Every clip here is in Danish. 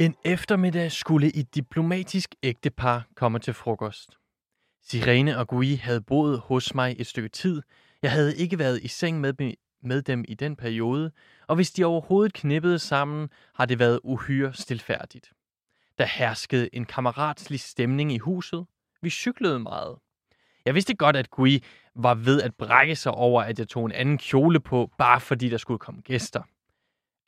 En eftermiddag skulle et diplomatisk ægtepar komme til frokost. Sirene og Gui havde boet hos mig et stykke tid. Jeg havde ikke været i seng med, med dem i den periode, og hvis de overhovedet knippede sammen, har det været uhyre stilfærdigt. Der herskede en kammeratslig stemning i huset. Vi cyklede meget. Jeg vidste godt, at Gui var ved at brække sig over, at jeg tog en anden kjole på, bare fordi der skulle komme gæster.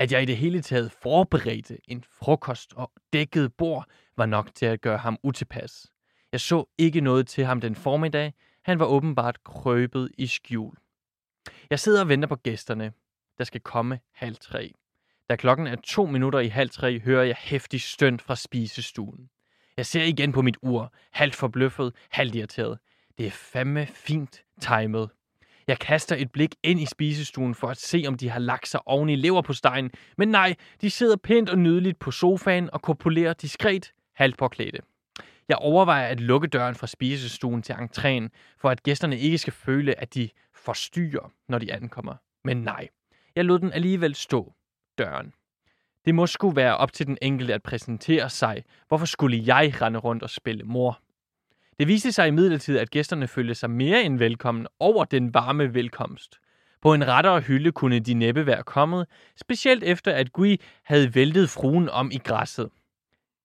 At jeg i det hele taget forberedte en frokost og dækkede bord, var nok til at gøre ham utilpas. Jeg så ikke noget til ham den formiddag. Han var åbenbart krøbet i skjul. Jeg sidder og venter på gæsterne. Der skal komme halv tre. Da klokken er to minutter i halv tre, hører jeg hæftig stønt fra spisestuen. Jeg ser igen på mit ur, halvt forbløffet, halvt irriteret. Det er fandme fint timet. Jeg kaster et blik ind i spisestuen for at se, om de har lagt sig oven i leverpostejen. Men nej, de sidder pænt og nydeligt på sofaen og kopulerer diskret, halvt påklædte. Jeg overvejer at lukke døren fra spisestuen til entréen, for at gæsterne ikke skal føle, at de forstyrrer, når de ankommer. Men nej, jeg lod den alligevel stå, døren. Det må sgu være op til den enkelte at præsentere sig. Hvorfor skulle jeg rende rundt og spille mor? Det viste sig imidlertid, at gæsterne følte sig mere end velkommen over den varme velkomst. På en rettere hylde kunne de næppe være kommet, specielt efter at Gui havde væltet fruen om i græsset.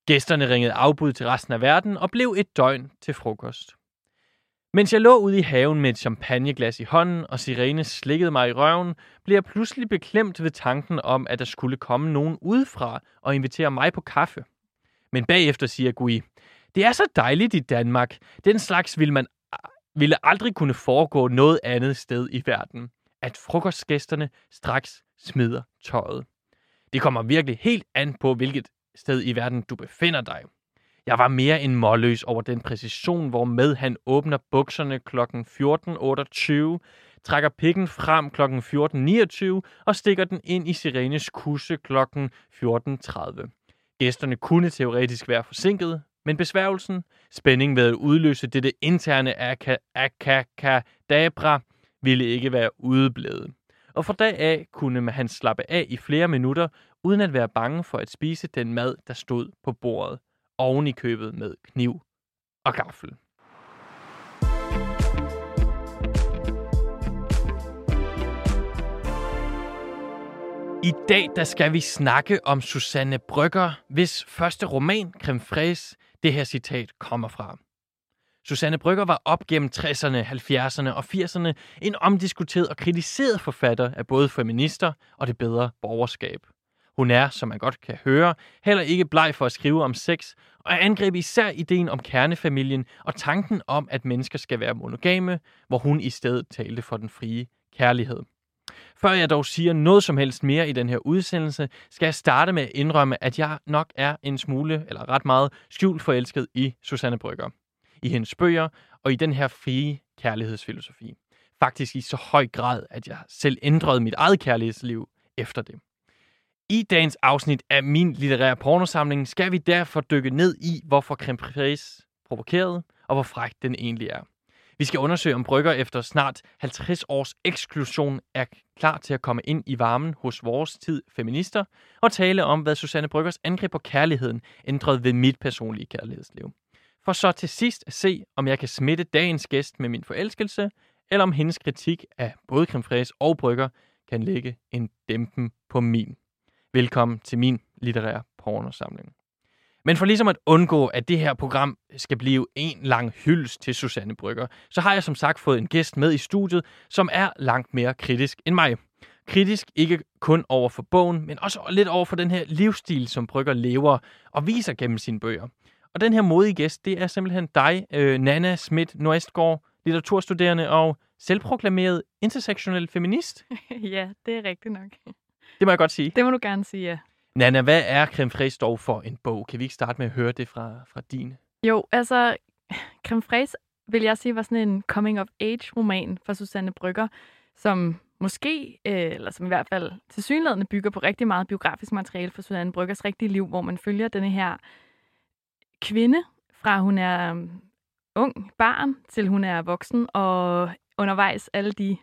Gæsterne ringede afbud til resten af verden og blev et døgn til frokost. Mens jeg lå ude i haven med et champagneglas i hånden, og Sirene slikkede mig i røven, blev jeg pludselig beklemt ved tanken om, at der skulle komme nogen udefra og invitere mig på kaffe. Men bagefter siger Gui, det er så dejligt i Danmark. Den slags ville man ville aldrig kunne foregå noget andet sted i verden. At frokostgæsterne straks smider tøjet. Det kommer virkelig helt an på, hvilket sted i verden du befinder dig. Jeg var mere end målløs over den præcision, hvor med han åbner bukserne kl. 14.28, trækker pikken frem kl. 14.29 og stikker den ind i Sirenes kusse kl. 14.30. Gæsterne kunne teoretisk være forsinket, men besværgelsen, spændingen ved at udløse dette interne akakadabra, ville ikke være udeblevet. Og fra dag af kunne han slappe af i flere minutter, uden at være bange for at spise den mad, der stod på bordet, oven i købet med kniv og gaffel. I dag der skal vi snakke om Susanne Brygger, hvis første roman, Creme Fraise, det her citat kommer fra. Susanne Brygger var op gennem 60'erne, 70'erne og 80'erne en omdiskuteret og kritiseret forfatter af både feminister og det bedre borgerskab. Hun er, som man godt kan høre, heller ikke bleg for at skrive om sex, og angreb især ideen om kernefamilien og tanken om, at mennesker skal være monogame, hvor hun i stedet talte for den frie kærlighed. Før jeg dog siger noget som helst mere i den her udsendelse, skal jeg starte med at indrømme, at jeg nok er en smule, eller ret meget, skjult forelsket i Susanne Brygger. I hendes bøger og i den her frie kærlighedsfilosofi. Faktisk i så høj grad, at jeg selv ændrede mit eget kærlighedsliv efter det. I dagens afsnit af min litterære pornosamling skal vi derfor dykke ned i, hvorfor creme provokerede, og hvor fræk den egentlig er. Vi skal undersøge, om Brygger efter snart 50 års eksklusion er klar til at komme ind i varmen hos vores tid feminister, og tale om, hvad Susanne Bryggers angreb på kærligheden ændrede ved mit personlige kærlighedsliv. For så til sidst at se, om jeg kan smitte dagens gæst med min forelskelse, eller om hendes kritik af både creme og Brygger kan lægge en dæmpen på min. Velkommen til min litterære pornosamling. Men for ligesom at undgå, at det her program skal blive en lang hyldest til Susanne Brygger, så har jeg som sagt fået en gæst med i studiet, som er langt mere kritisk end mig. Kritisk ikke kun over for bogen, men også lidt over for den her livsstil, som Brygger lever og viser gennem sine bøger. Og den her modige gæst, det er simpelthen dig, øh, Nana Schmidt Nordestgaard, litteraturstuderende og selvproklameret intersektionel feminist. ja, det er rigtigt nok. Det må jeg godt sige. Det må du gerne sige, ja. Nana, hvad er Creme Fraise dog for en bog? Kan vi ikke starte med at høre det fra, fra din? Jo, altså, Creme Fraise vil jeg sige var sådan en coming-of-age-roman for Susanne Brygger, som måske, øh, eller som i hvert fald til synlædende bygger på rigtig meget biografisk materiale fra Susanne Bryggers rigtige liv, hvor man følger denne her kvinde, fra hun er um, ung barn, til hun er voksen, og undervejs alle de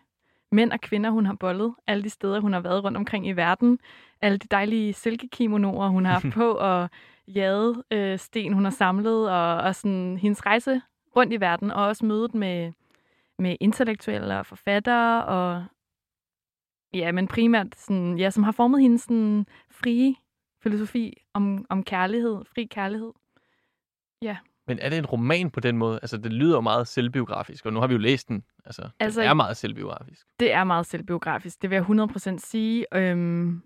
mænd og kvinder, hun har bollet, alle de steder, hun har været rundt omkring i verden, alle de dejlige silkekimonoer, hun har haft på, og jade øh, sten, hun har samlet, og, og sådan hendes rejse rundt i verden, og også mødet med, med intellektuelle og forfattere, og ja, men primært sådan, ja, som har formet hendes sådan, frie filosofi om, om kærlighed, fri kærlighed. Ja. Men er det en roman på den måde? Altså, det lyder jo meget selvbiografisk, og nu har vi jo læst den. Altså, altså det er meget selvbiografisk. Det er meget selvbiografisk, det vil jeg 100% sige. Øhm,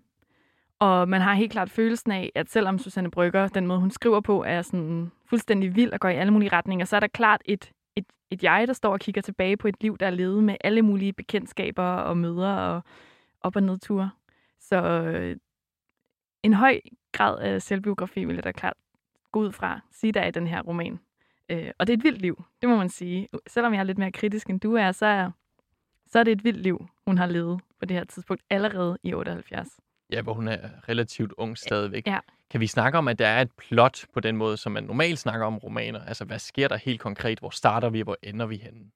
og man har helt klart følelsen af, at selvom Susanne Brygger, den måde hun skriver på, er sådan fuldstændig vild og går i alle mulige retninger, så er der klart et, et, et jeg, der står og kigger tilbage på et liv, der er levet med alle mulige bekendtskaber og møder og op- og nedture. Så øh, en høj grad af selvbiografi vil jeg da klart gå ud fra, sige der i den her roman. Øh, og det er et vildt liv, det må man sige. Selvom jeg er lidt mere kritisk end du er, så er, så er det et vildt liv, hun har levet på det her tidspunkt, allerede i 78. Ja, hvor hun er relativt ung stadigvæk. Ja. Kan vi snakke om, at der er et plot på den måde, som man normalt snakker om romaner? Altså, hvad sker der helt konkret? Hvor starter vi, hvor ender vi henne?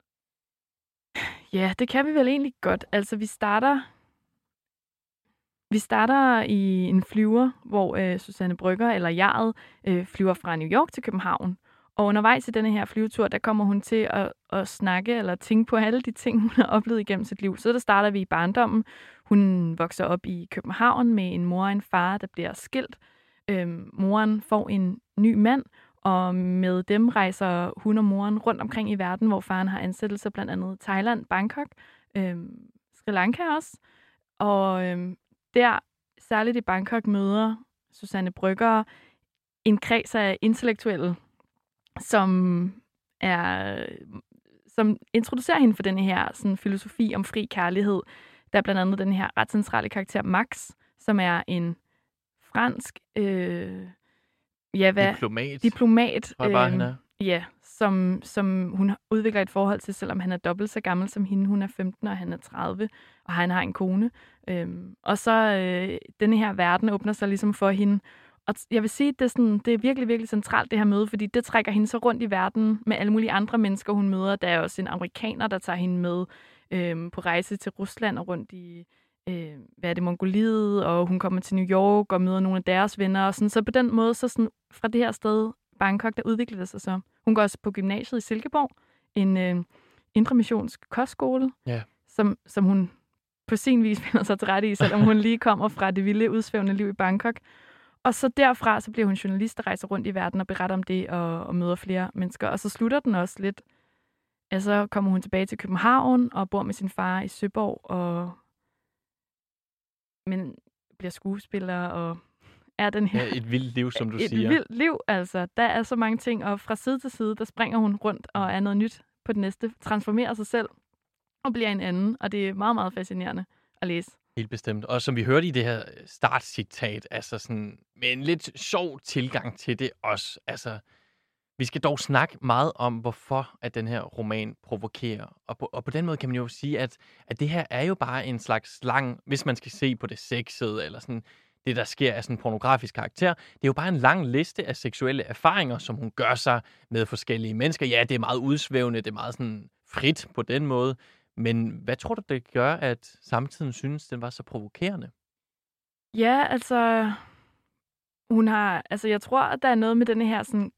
Ja, det kan vi vel egentlig godt. Altså, vi starter vi starter i en flyver, hvor øh, Susanne Brygger, eller Jaret, øh, flyver fra New York til København. Og undervejs i denne her flyvetur, der kommer hun til at, at snakke eller tænke på alle de ting, hun har oplevet igennem sit liv. Så der starter vi i barndommen. Hun vokser op i København med en mor og en far, der bliver skilt. Øhm, moren får en ny mand, og med dem rejser hun og moren rundt omkring i verden, hvor faren har ansættelser blandt andet Thailand, Bangkok, øhm, Sri Lanka også. Og øhm, der, særligt i Bangkok, møder Susanne Brygger en kreds af intellektuelle, som er som introducerer hende for den her sådan, filosofi om fri kærlighed. Der er blandt andet den her ret centrale karakter Max, som er en fransk øh, ja, hvad, diplomat. diplomat øh. Ja, som, som hun udvikler et forhold til, selvom han er dobbelt så gammel som hende. Hun er 15, og han er 30, og han har en kone. Øhm, og så øh, denne her verden åbner sig ligesom for hende. Og jeg vil sige, at det er, sådan, det er virkelig, virkelig centralt, det her møde, fordi det trækker hende så rundt i verden med alle mulige andre mennesker, hun møder. Der er også en amerikaner, der tager hende med øhm, på rejse til Rusland og rundt i, øh, hvad er det, Mongoliet, og hun kommer til New York og møder nogle af deres venner. Og sådan. Så på den måde, så sådan, fra det her sted, Bangkok, der udvikler det sig så. Hun går også på gymnasiet i Silkeborg, en øh, indremissionsk kostskole, ja. som, som hun på sin vis finder sig til rette i, selvom hun lige kommer fra det vilde, udsvævende liv i Bangkok. Og så derfra, så bliver hun journalist, der rejser rundt i verden og beretter om det og, og møder flere mennesker. Og så slutter den også lidt. Altså kommer hun tilbage til København og bor med sin far i Søborg, og men bliver skuespiller og er den her... Ja, et vildt liv, som du et siger. Et vildt liv, altså. Der er så mange ting, og fra side til side, der springer hun rundt og er noget nyt på det næste, transformerer sig selv og bliver en anden, og det er meget, meget fascinerende at læse. Helt bestemt. Og som vi hørte i det her startcitat, altså sådan med en lidt sjov tilgang til det også. Altså, vi skal dog snakke meget om, hvorfor at den her roman provokerer. Og på, og på den måde kan man jo sige, at, at det her er jo bare en slags lang, hvis man skal se på det sexede, eller sådan det, der sker af sådan en pornografisk karakter. Det er jo bare en lang liste af seksuelle erfaringer, som hun gør sig med forskellige mennesker. Ja, det er meget udsvævende, det er meget sådan frit på den måde. Men hvad tror du, det gør, at samtiden synes, den var så provokerende? Ja, altså... Hun har... Altså, jeg tror, at der er noget med den her sådan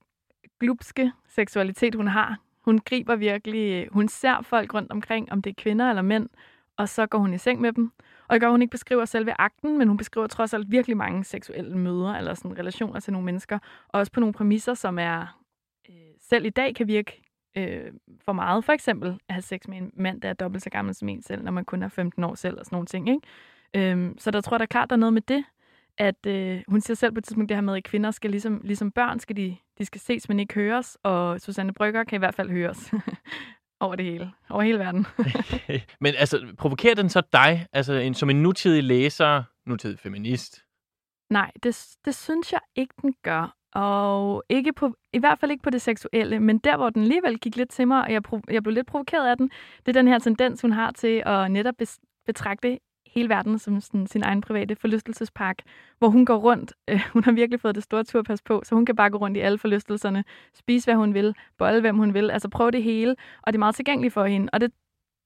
glupske seksualitet, hun har. Hun griber virkelig... Hun ser folk rundt omkring, om det er kvinder eller mænd, og så går hun i seng med dem. Og det gør, hun ikke beskriver selve akten, men hun beskriver trods alt virkelig mange seksuelle møder, eller sådan relationer til nogle mennesker, og også på nogle præmisser, som er øh, selv i dag kan virke øh, for meget. For eksempel at have sex med en mand, der er dobbelt så gammel som en selv, når man kun er 15 år selv, og sådan nogle ting. Ikke? Øh, så der tror jeg da klart, der er noget med det, at øh, hun siger selv på et tidspunkt det her med, at kvinder skal ligesom, ligesom børn, skal de, de skal ses, men ikke høres, og Susanne Brygger kan i hvert fald høres. over det hele. Over hele verden. Men altså, provokerer den så dig, altså en, som en nutidig læser, nutidig feminist? Nej, det, det synes jeg ikke, den gør. Og ikke på, i hvert fald ikke på det seksuelle, men der, hvor den alligevel gik lidt til mig, og jeg, jeg blev lidt provokeret af den, det er den her tendens, hun har til at netop betragte hele verden som sådan, sin egen private forlystelsespark, hvor hun går rundt. Øh, hun har virkelig fået det store turpas på, så hun kan bare gå rundt i alle forlystelserne, spise hvad hun vil, bolle hvem hun vil, altså prøve det hele, og det er meget tilgængeligt for hende. Og det,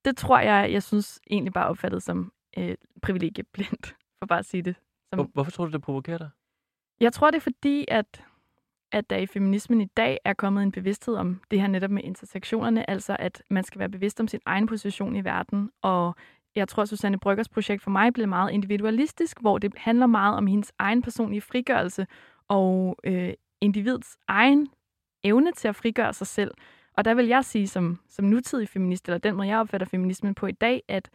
det tror jeg, jeg synes egentlig bare opfattet som øh, privilegieblindt, for bare at sige det. Som... Hvorfor tror du, det provokerer dig? Jeg tror, det er fordi, at at der i feminismen i dag er kommet en bevidsthed om det her netop med intersektionerne, altså at man skal være bevidst om sin egen position i verden. Og jeg tror, at Susanne Bryggers projekt for mig blev meget individualistisk, hvor det handler meget om hendes egen personlige frigørelse og øh, individets egen evne til at frigøre sig selv. Og der vil jeg sige som, som nutidig feminist, eller den måde, jeg opfatter feminismen på i dag, at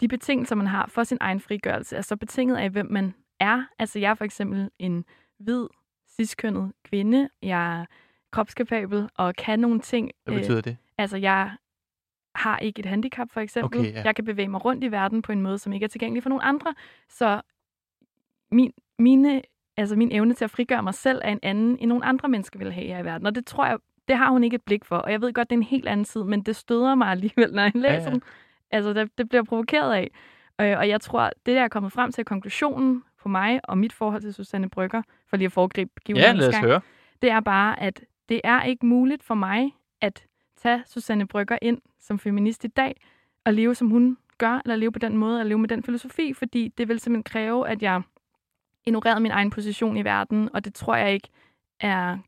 de betingelser, man har for sin egen frigørelse, er så betinget af, hvem man er. Altså jeg er for eksempel en hvid, ciskønnet kvinde. Jeg er kropskapabel og kan nogle ting. Hvad betyder det? Øh, altså jeg har ikke et handicap, for eksempel. Okay, ja. Jeg kan bevæge mig rundt i verden på en måde, som ikke er tilgængelig for nogen andre. Så min, mine, altså min evne til at frigøre mig selv er en anden, end nogle andre mennesker vil have her i verden. Og det tror jeg, det har hun ikke et blik for. Og jeg ved godt, det er en helt anden side, men det støder mig alligevel, når jeg læser ja, ja. den. Altså, det, det bliver provokeret af. Øh, og jeg tror, det der er kommet frem til konklusionen på mig og mit forhold til Susanne Brygger, for lige at foregribe Ja, lad os gang, høre. det er bare, at det er ikke muligt for mig at tage Susanne Brygger ind som feminist i dag, og leve som hun gør, eller leve på den måde, eller leve med den filosofi, fordi det vil simpelthen kræve, at jeg ignorerede min egen position i verden, og det tror jeg ikke er,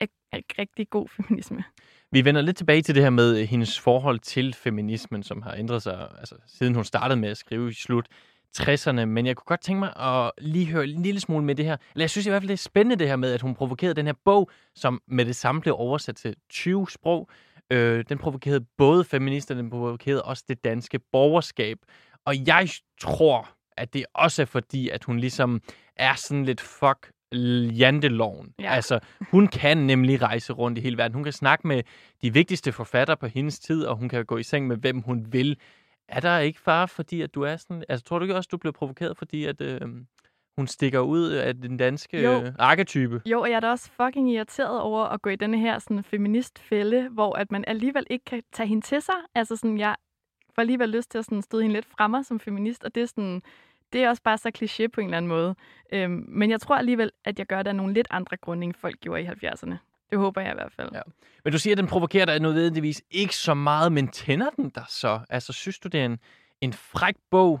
er, er rigtig god feminisme. Vi vender lidt tilbage til det her med øh, hendes forhold til feminismen, som har ændret sig, altså, siden hun startede med at skrive i slut 60'erne. Men jeg kunne godt tænke mig at lige høre en lille smule med det her. Eller jeg synes i hvert fald, det er spændende det her med, at hun provokerede den her bog, som med det samme blev oversat til 20 sprog. Øh, den provokerede både feminister, den provokerede også det danske borgerskab. Og jeg tror, at det også er fordi, at hun ligesom er sådan lidt fuck janteloven. Ja. Altså, hun kan nemlig rejse rundt i hele verden. Hun kan snakke med de vigtigste forfattere på hendes tid, og hun kan gå i seng med, hvem hun vil. Er der ikke far, fordi at du er sådan... Altså, tror du ikke også, du blev provokeret, fordi at... Øh, hun stikker ud af den danske jo. Øh, arketype. Jo, og jeg er da også fucking irriteret over at gå i denne her sådan, feministfælde, hvor at man alligevel ikke kan tage hende til sig. Altså sådan, jeg får alligevel lyst til at sådan, støde hende lidt fremme som feminist, og det er sådan, det er også bare så kliché på en eller anden måde. Øhm, men jeg tror alligevel, at jeg gør det af nogle lidt andre grunde, end folk gjorde i 70'erne. Det håber jeg i hvert fald. Ja. Men du siger, at den provokerer dig nødvendigvis ikke så meget, men tænder den dig så? Altså, synes du, det er en, en fræk bog?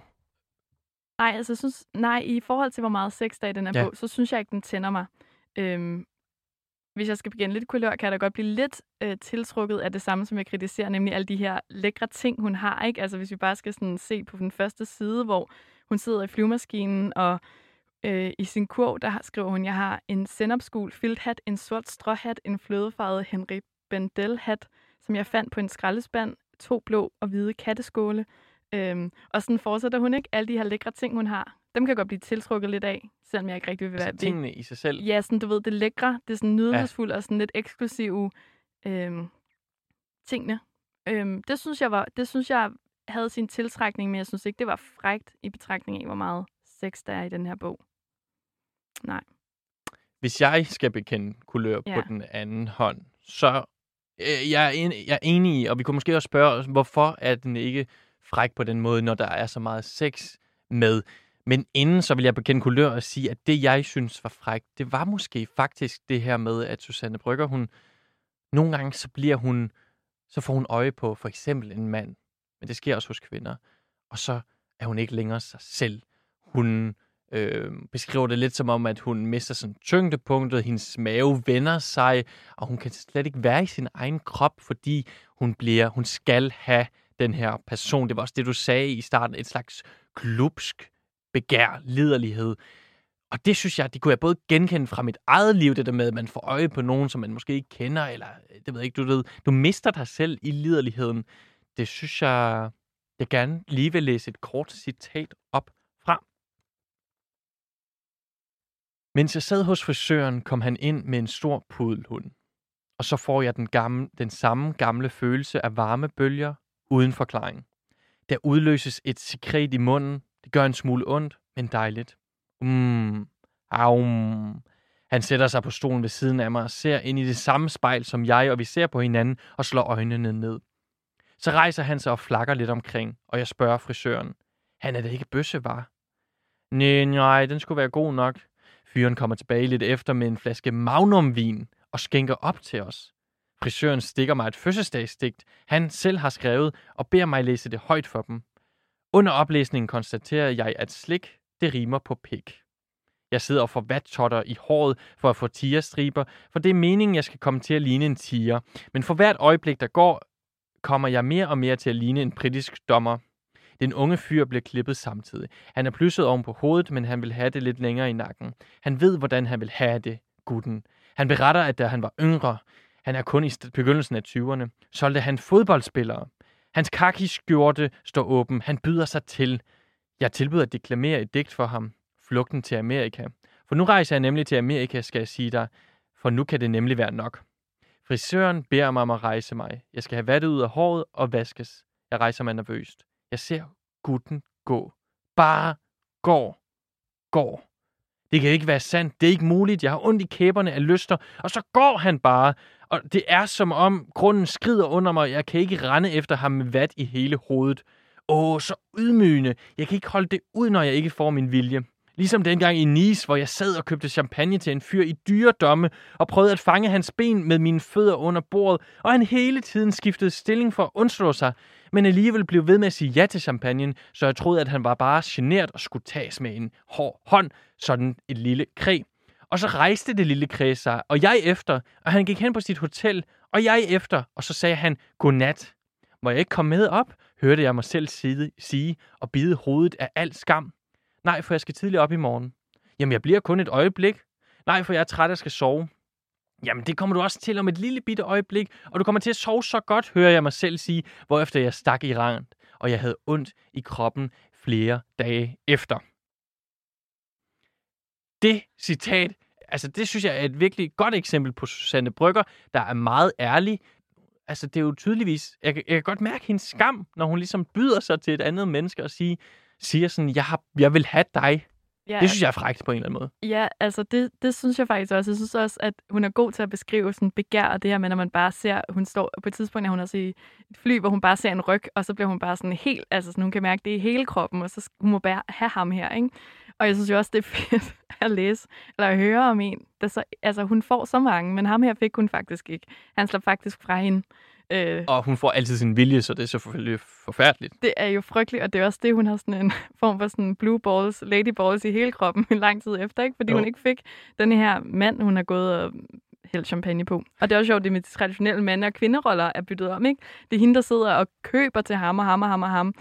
Nej, altså, synes, nej, i forhold til, hvor meget sex der er i den her ja. bog, så synes jeg ikke, den tænder mig. Øhm, hvis jeg skal begynde lidt kulør, kan jeg da godt blive lidt øh, tiltrukket af det samme, som jeg kritiserer, nemlig alle de her lækre ting, hun har. Ikke? Altså hvis vi bare skal sådan se på den første side, hvor hun sidder i flyvemaskinen, og øh, i sin quote, der skriver hun, jeg har en sennepsgul filthat, en sort stråhat, en flødefarvet Henry Bendel-hat, som jeg fandt på en skraldespand, to blå og hvide katteskåle. Øhm, og sådan fortsætter hun ikke. Alle de her lækre ting, hun har, dem kan jeg godt blive tiltrukket lidt af, selvom jeg ikke rigtig vil være altså, tingene i sig selv? Ja, sådan, du ved, det lækre, det er sådan nydelsesfuldt ja. og sådan lidt eksklusive øhm, tingene. Øhm, det synes jeg var, det synes jeg havde sin tiltrækning, men jeg synes ikke, det var frægt i betragtning af, hvor meget sex der er i den her bog. Nej. Hvis jeg skal bekende kulør ja. på den anden hånd, så øh, jeg, er en, jeg er enig i, og vi kunne måske også spørge, hvorfor er den ikke fræk på den måde, når der er så meget sex med. Men inden så vil jeg bekende kulør og sige, at det jeg synes var frækt, det var måske faktisk det her med, at Susanne Brygger, hun nogle gange så bliver hun, så får hun øje på for eksempel en mand, men det sker også hos kvinder. Og så er hun ikke længere sig selv. Hun øh, beskriver det lidt som om, at hun mister sådan tyngdepunktet, hendes mave vender sig, og hun kan slet ikke være i sin egen krop, fordi hun bliver, hun skal have den her person. Det var også det, du sagde i starten, et slags klubsk begær, liderlighed. Og det synes jeg, det kunne jeg både genkende fra mit eget liv, det der med, at man får øje på nogen, som man måske ikke kender, eller øh, det ved jeg ikke, du ved, du mister dig selv i liderligheden det synes jeg, jeg gerne lige vil læse et kort citat op fra. Mens jeg sad hos frisøren, kom han ind med en stor pudelhund. Og så får jeg den, gamle, den samme gamle følelse af varme bølger uden forklaring. Der udløses et sekret i munden. Det gør en smule ondt, men dejligt. Mm, aum. Han sætter sig på stolen ved siden af mig og ser ind i det samme spejl som jeg, og vi ser på hinanden og slår øjnene ned. Så rejser han sig og flakker lidt omkring, og jeg spørger frisøren. Han er da ikke bøsse, var? Nej, nej, den skulle være god nok. Fyren kommer tilbage lidt efter med en flaske magnumvin og skænker op til os. Frisøren stikker mig et fødselsdagsdigt, han selv har skrevet, og beder mig læse det højt for dem. Under oplæsningen konstaterer jeg, at slik, det rimer på pik. Jeg sidder og får vattotter i håret for at få tigerstriber, for det er meningen, jeg skal komme til at ligne en tiger. Men for hvert øjeblik, der går, kommer jeg mere og mere til at ligne en britisk dommer. Den unge fyr bliver klippet samtidig. Han er plysset oven på hovedet, men han vil have det lidt længere i nakken. Han ved, hvordan han vil have det, gutten. Han beretter, at da han var yngre, han er kun i begyndelsen af 20'erne, solgte han fodboldspillere. Hans kakiskjorte står åben. Han byder sig til. Jeg tilbyder at deklamere et digt for ham. Flugten til Amerika. For nu rejser jeg nemlig til Amerika, skal jeg sige dig. For nu kan det nemlig være nok. Frisøren beder mig om at rejse mig. Jeg skal have vattet ud af håret og vaskes. Jeg rejser mig nervøst. Jeg ser gutten gå. Bare går. Går. Det kan ikke være sandt. Det er ikke muligt. Jeg har ondt i kæberne af lyster. Og så går han bare. Og det er som om grunden skrider under mig. Jeg kan ikke rende efter ham med vat i hele hovedet. Åh, så ydmygende. Jeg kan ikke holde det ud, når jeg ikke får min vilje. Ligesom dengang i Nice, hvor jeg sad og købte champagne til en fyr i dyredomme og prøvede at fange hans ben med mine fødder under bordet, og han hele tiden skiftede stilling for at undslå sig, men alligevel blev ved med at sige ja til champagnen, så jeg troede, at han var bare genert og skulle tages med en hård hånd, sådan et lille kreb. Og så rejste det lille kræ sig, og jeg efter, og han gik hen på sit hotel, og jeg efter, og så sagde han godnat. Må jeg ikke komme med op, hørte jeg mig selv sige og bide hovedet af al skam. Nej, for jeg skal tidligt op i morgen. Jamen, jeg bliver kun et øjeblik. Nej, for jeg er træt og skal sove. Jamen, det kommer du også til om et lille bitte øjeblik, og du kommer til at sove så godt, hører jeg mig selv sige, hvorefter jeg stak i rand, og jeg havde ondt i kroppen flere dage efter. Det citat, altså det synes jeg er et virkelig godt eksempel på Susanne Brygger, der er meget ærlig. Altså det er jo tydeligvis, jeg, jeg kan godt mærke hendes skam, når hun ligesom byder sig til et andet menneske og siger, siger sådan, jeg, har, jeg vil have dig. Ja, det synes jeg er frækt på en eller anden måde. Ja, altså det, det synes jeg faktisk også. Jeg synes også, at hun er god til at beskrive sådan begær og det her med, når man bare ser, hun står på et tidspunkt, er hun også i et fly, hvor hun bare ser en ryg, og så bliver hun bare sådan helt, altså sådan, hun kan mærke det i hele kroppen, og så hun må bare have ham her, ikke? Og jeg synes jo også, det er fedt at læse, eller at høre om en, der så, altså hun får så mange, men ham her fik hun faktisk ikke. Han slår faktisk fra hende. Øh, og hun får altid sin vilje, så det er selvfølgelig forfærdeligt. Det er jo frygteligt, og det er også det, hun har sådan en form for sådan blue balls, lady balls i hele kroppen en lang tid efter, ikke? fordi jo. hun ikke fik den her mand, hun har gået og hældt champagne på. Og det er også sjovt, det med de traditionelle mande- og kvinderoller er byttet om. Ikke? Det er hende, der sidder og køber til ham og ham og ham og ham,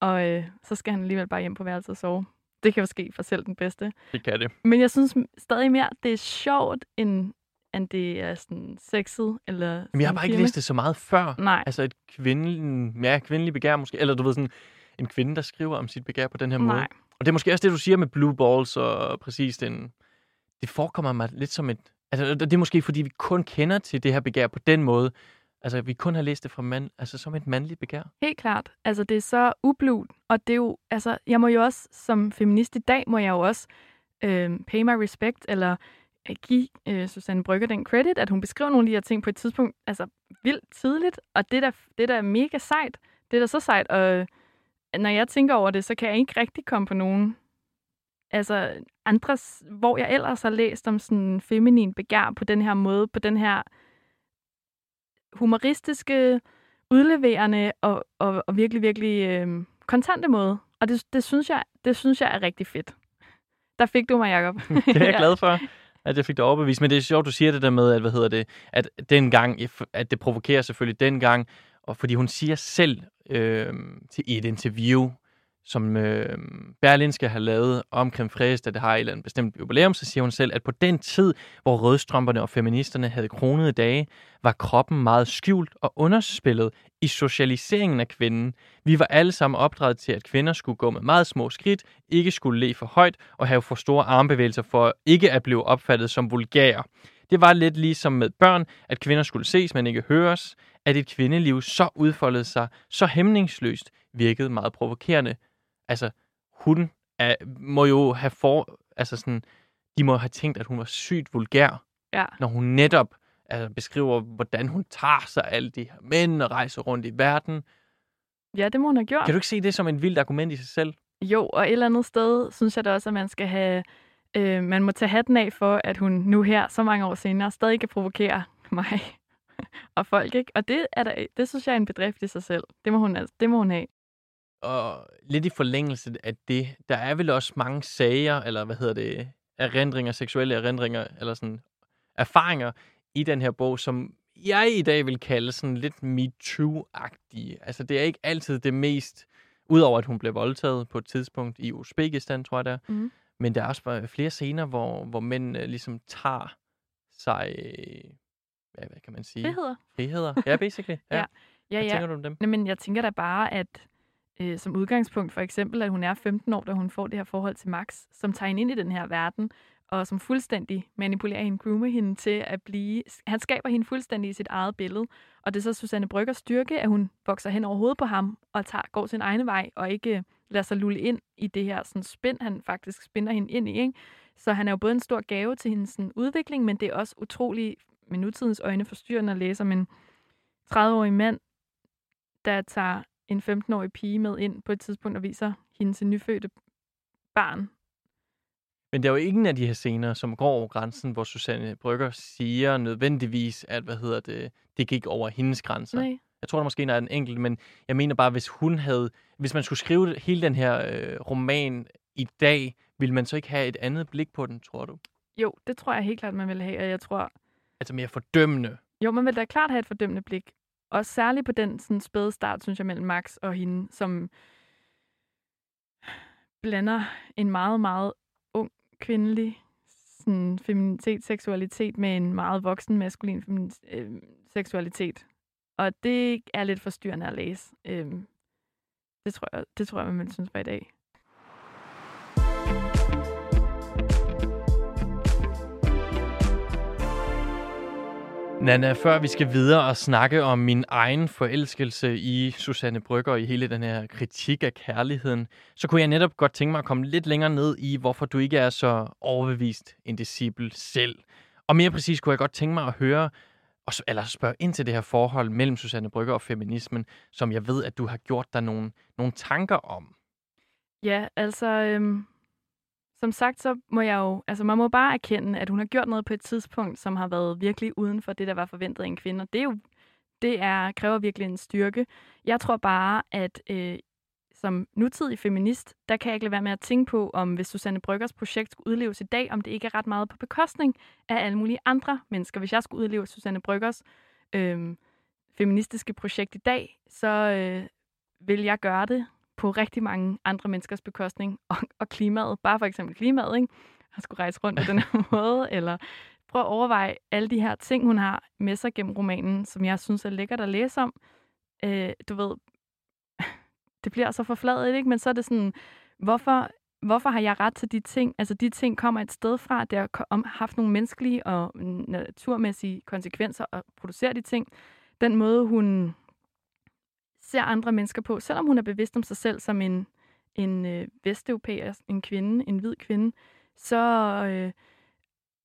og øh, så skal han alligevel bare hjem på værelset og sove. Det kan jo ske for selv den bedste. Det kan det. Men jeg synes stadig mere, det er sjovt, end end det er sådan sexet. Eller Men jeg har bare ikke læst det så meget før. Nej. Altså et kvindelig, ja, kvindelig begær måske. Eller du ved sådan, en kvinde, der skriver om sit begær på den her Nej. måde. Og det er måske også det, du siger med blue balls og præcis den... Det forekommer mig lidt som et... Altså, det er måske, fordi vi kun kender til det her begær på den måde. Altså, vi kun har læst det fra mand, altså som et mandligt begær. Helt klart. Altså, det er så ublut. Og det er jo, altså, jeg må jo også, som feminist i dag, må jeg jo også øh, pay my respect, eller øh, give øh, Susanne Brygger den credit, at hun beskriver nogle af de her ting på et tidspunkt, altså vildt tidligt, og det der, det der er mega sejt. Det er da så sejt, og når jeg tænker over det, så kan jeg ikke rigtig komme på nogen altså andres, hvor jeg ellers har læst om sådan feminin begær på den her måde, på den her humoristiske, udleverende og, og, og virkelig, virkelig øh, kontante måde. Og det, det, synes jeg, det synes jeg er rigtig fedt. Der fik du mig, Jacob. det er jeg glad for at jeg fik det overbevist. Men det er sjovt, du siger det der med, at, hvad hedder det, at dengang, at det provokerer selvfølgelig dengang, og fordi hun siger selv øh, til et interview, som øh, Berlinske har lavet om Creme Fraiche, da det har et eller andet bestemt jubilæum, så siger hun selv, at på den tid, hvor rødstrømperne og feministerne havde kronede dage, var kroppen meget skjult og underspillet i socialiseringen af kvinden. Vi var alle sammen opdraget til, at kvinder skulle gå med meget små skridt, ikke skulle le for højt og have for store armbevægelser for ikke at blive opfattet som vulgære. Det var lidt ligesom med børn, at kvinder skulle ses, men ikke høres, at et kvindeliv så udfoldede sig, så hæmningsløst, virkede meget provokerende altså, hun er, må jo have for, altså sådan, de må have tænkt, at hun var sygt vulgær, ja. når hun netop altså, beskriver, hvordan hun tager sig alle de her mænd og rejser rundt i verden. Ja, det må hun have gjort. Kan du ikke se det som en vildt argument i sig selv? Jo, og et eller andet sted synes jeg da også, at man skal have, øh, man må tage hatten af for, at hun nu her, så mange år senere, stadig kan provokere mig og folk, ikke? Og det, er der, det synes jeg er en bedrift i sig selv. Det må hun, altså, det må hun have og lidt i forlængelse af det, der er vel også mange sager, eller hvad hedder det, erindringer, seksuelle erindringer, eller sådan erfaringer i den her bog, som jeg i dag vil kalde sådan lidt MeToo-agtige. Altså, det er ikke altid det mest, udover at hun blev voldtaget på et tidspunkt i Uzbekistan, tror jeg det er. Mhm. Men der er også flere scener, hvor, hvor mænd øh, ligesom tager sig, øh, hvad, kan man sige? Friheder. Friheder. Ja, basically. Ja. Ja. Ja, Hvad ja. tænker du om dem? Nej, men jeg tænker da bare, at øh, som udgangspunkt for eksempel, at hun er 15 år, da hun får det her forhold til Max, som tager hende ind i den her verden, og som fuldstændig manipulerer hende, groomer hende til at blive... Han skaber hende fuldstændig i sit eget billede. Og det er så Susanne Bryggers styrke, at hun vokser hen over hovedet på ham og tager, går sin egen vej, og ikke øh, lader sig lulle ind i det her sådan, spænd, han faktisk spinder hende ind i. Ikke? Så han er jo både en stor gave til hendes sådan, udvikling, men det er også utrolig med nutidens øjne forstyrrende at læse om en 30-årig mand, der tager en 15-årig pige med ind på et tidspunkt og viser hendes nyfødte barn. Men der er jo ingen af de her scener, som går over grænsen, hvor Susanne Brygger siger nødvendigvis, at hvad hedder det, det gik over hendes grænser. Nej. Jeg tror, der måske er en enkelt, men jeg mener bare, hvis hun havde, hvis man skulle skrive hele den her øh, roman i dag, ville man så ikke have et andet blik på den, tror du? Jo, det tror jeg helt klart, man vil have, og jeg tror... Altså mere fordømmende. Jo, man vil da klart have et fordømmende blik. Og særligt på den sådan, spæde start, synes jeg, mellem Max og hende, som blander en meget, meget ung kvindelig sådan, feminitet, seksualitet med en meget voksen maskulin femin- øh, seksualitet. Og det er lidt forstyrrende at læse. Øh, det, tror jeg, det tror jeg, man vil synes var i dag. Nana, før vi skal videre og snakke om min egen forelskelse i Susanne Brygger og i hele den her kritik af kærligheden, så kunne jeg netop godt tænke mig at komme lidt længere ned i, hvorfor du ikke er så overbevist en disciple selv. Og mere præcis kunne jeg godt tænke mig at høre, og eller spørge ind til det her forhold mellem Susanne Brygger og feminismen, som jeg ved, at du har gjort dig nogle, nogle tanker om. Ja, altså, øhm, som sagt, så må jeg jo, altså man må bare erkende, at hun har gjort noget på et tidspunkt, som har været virkelig uden for det, der var forventet af en kvinde. Og det er jo, det er, kræver virkelig en styrke. Jeg tror bare, at øh, som nutidig feminist, der kan jeg ikke lade være med at tænke på, om hvis Susanne Bryggers projekt skulle udleves i dag, om det ikke er ret meget på bekostning af alle mulige andre mennesker. Hvis jeg skulle udleve Susanne Bryggers øh, feministiske projekt i dag, så øh, vil jeg gøre det på rigtig mange andre menneskers bekostning, og, og klimaet, bare for eksempel klimaet, ikke? Han skulle rejse rundt på den her måde, eller prøv at overveje alle de her ting, hun har med sig gennem romanen, som jeg synes er lækkert at læse om. Øh, du ved, det bliver så forfladet, ikke? Men så er det sådan, hvorfor, hvorfor har jeg ret til de ting? Altså, de ting kommer et sted fra, det har haft nogle menneskelige og naturmæssige konsekvenser at producere de ting. Den måde, hun ser andre mennesker på, selvom hun er bevidst om sig selv som en, en øh, vesteuropæer, en kvinde, en hvid kvinde, så øh,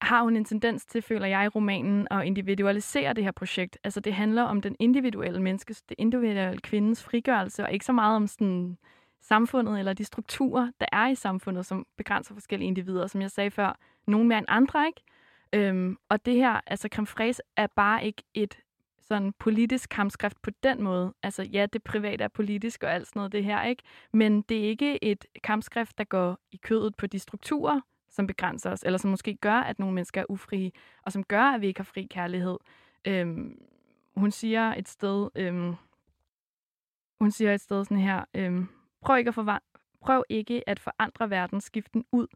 har hun en tendens til, føler jeg i romanen, at individualisere det her projekt. Altså det handler om den individuelle menneskes, det individuelle kvindens frigørelse, og ikke så meget om sådan samfundet eller de strukturer, der er i samfundet, som begrænser forskellige individer. Som jeg sagde før, nogen mere end andre, ikke? Øhm, og det her, altså creme fraise, er bare ikke et sådan politisk kampskrift på den måde. Altså ja, det private er politisk og alt sådan noget det her, ikke? Men det er ikke et kampskrift, der går i kødet på de strukturer, som begrænser os, eller som måske gør, at nogle mennesker er ufrie, og som gør, at vi ikke har fri kærlighed. Øhm, hun siger et sted, øhm, hun siger et sted sådan her, øhm, prøv ikke, at forva- prøv ikke at forandre verdensskiften ud.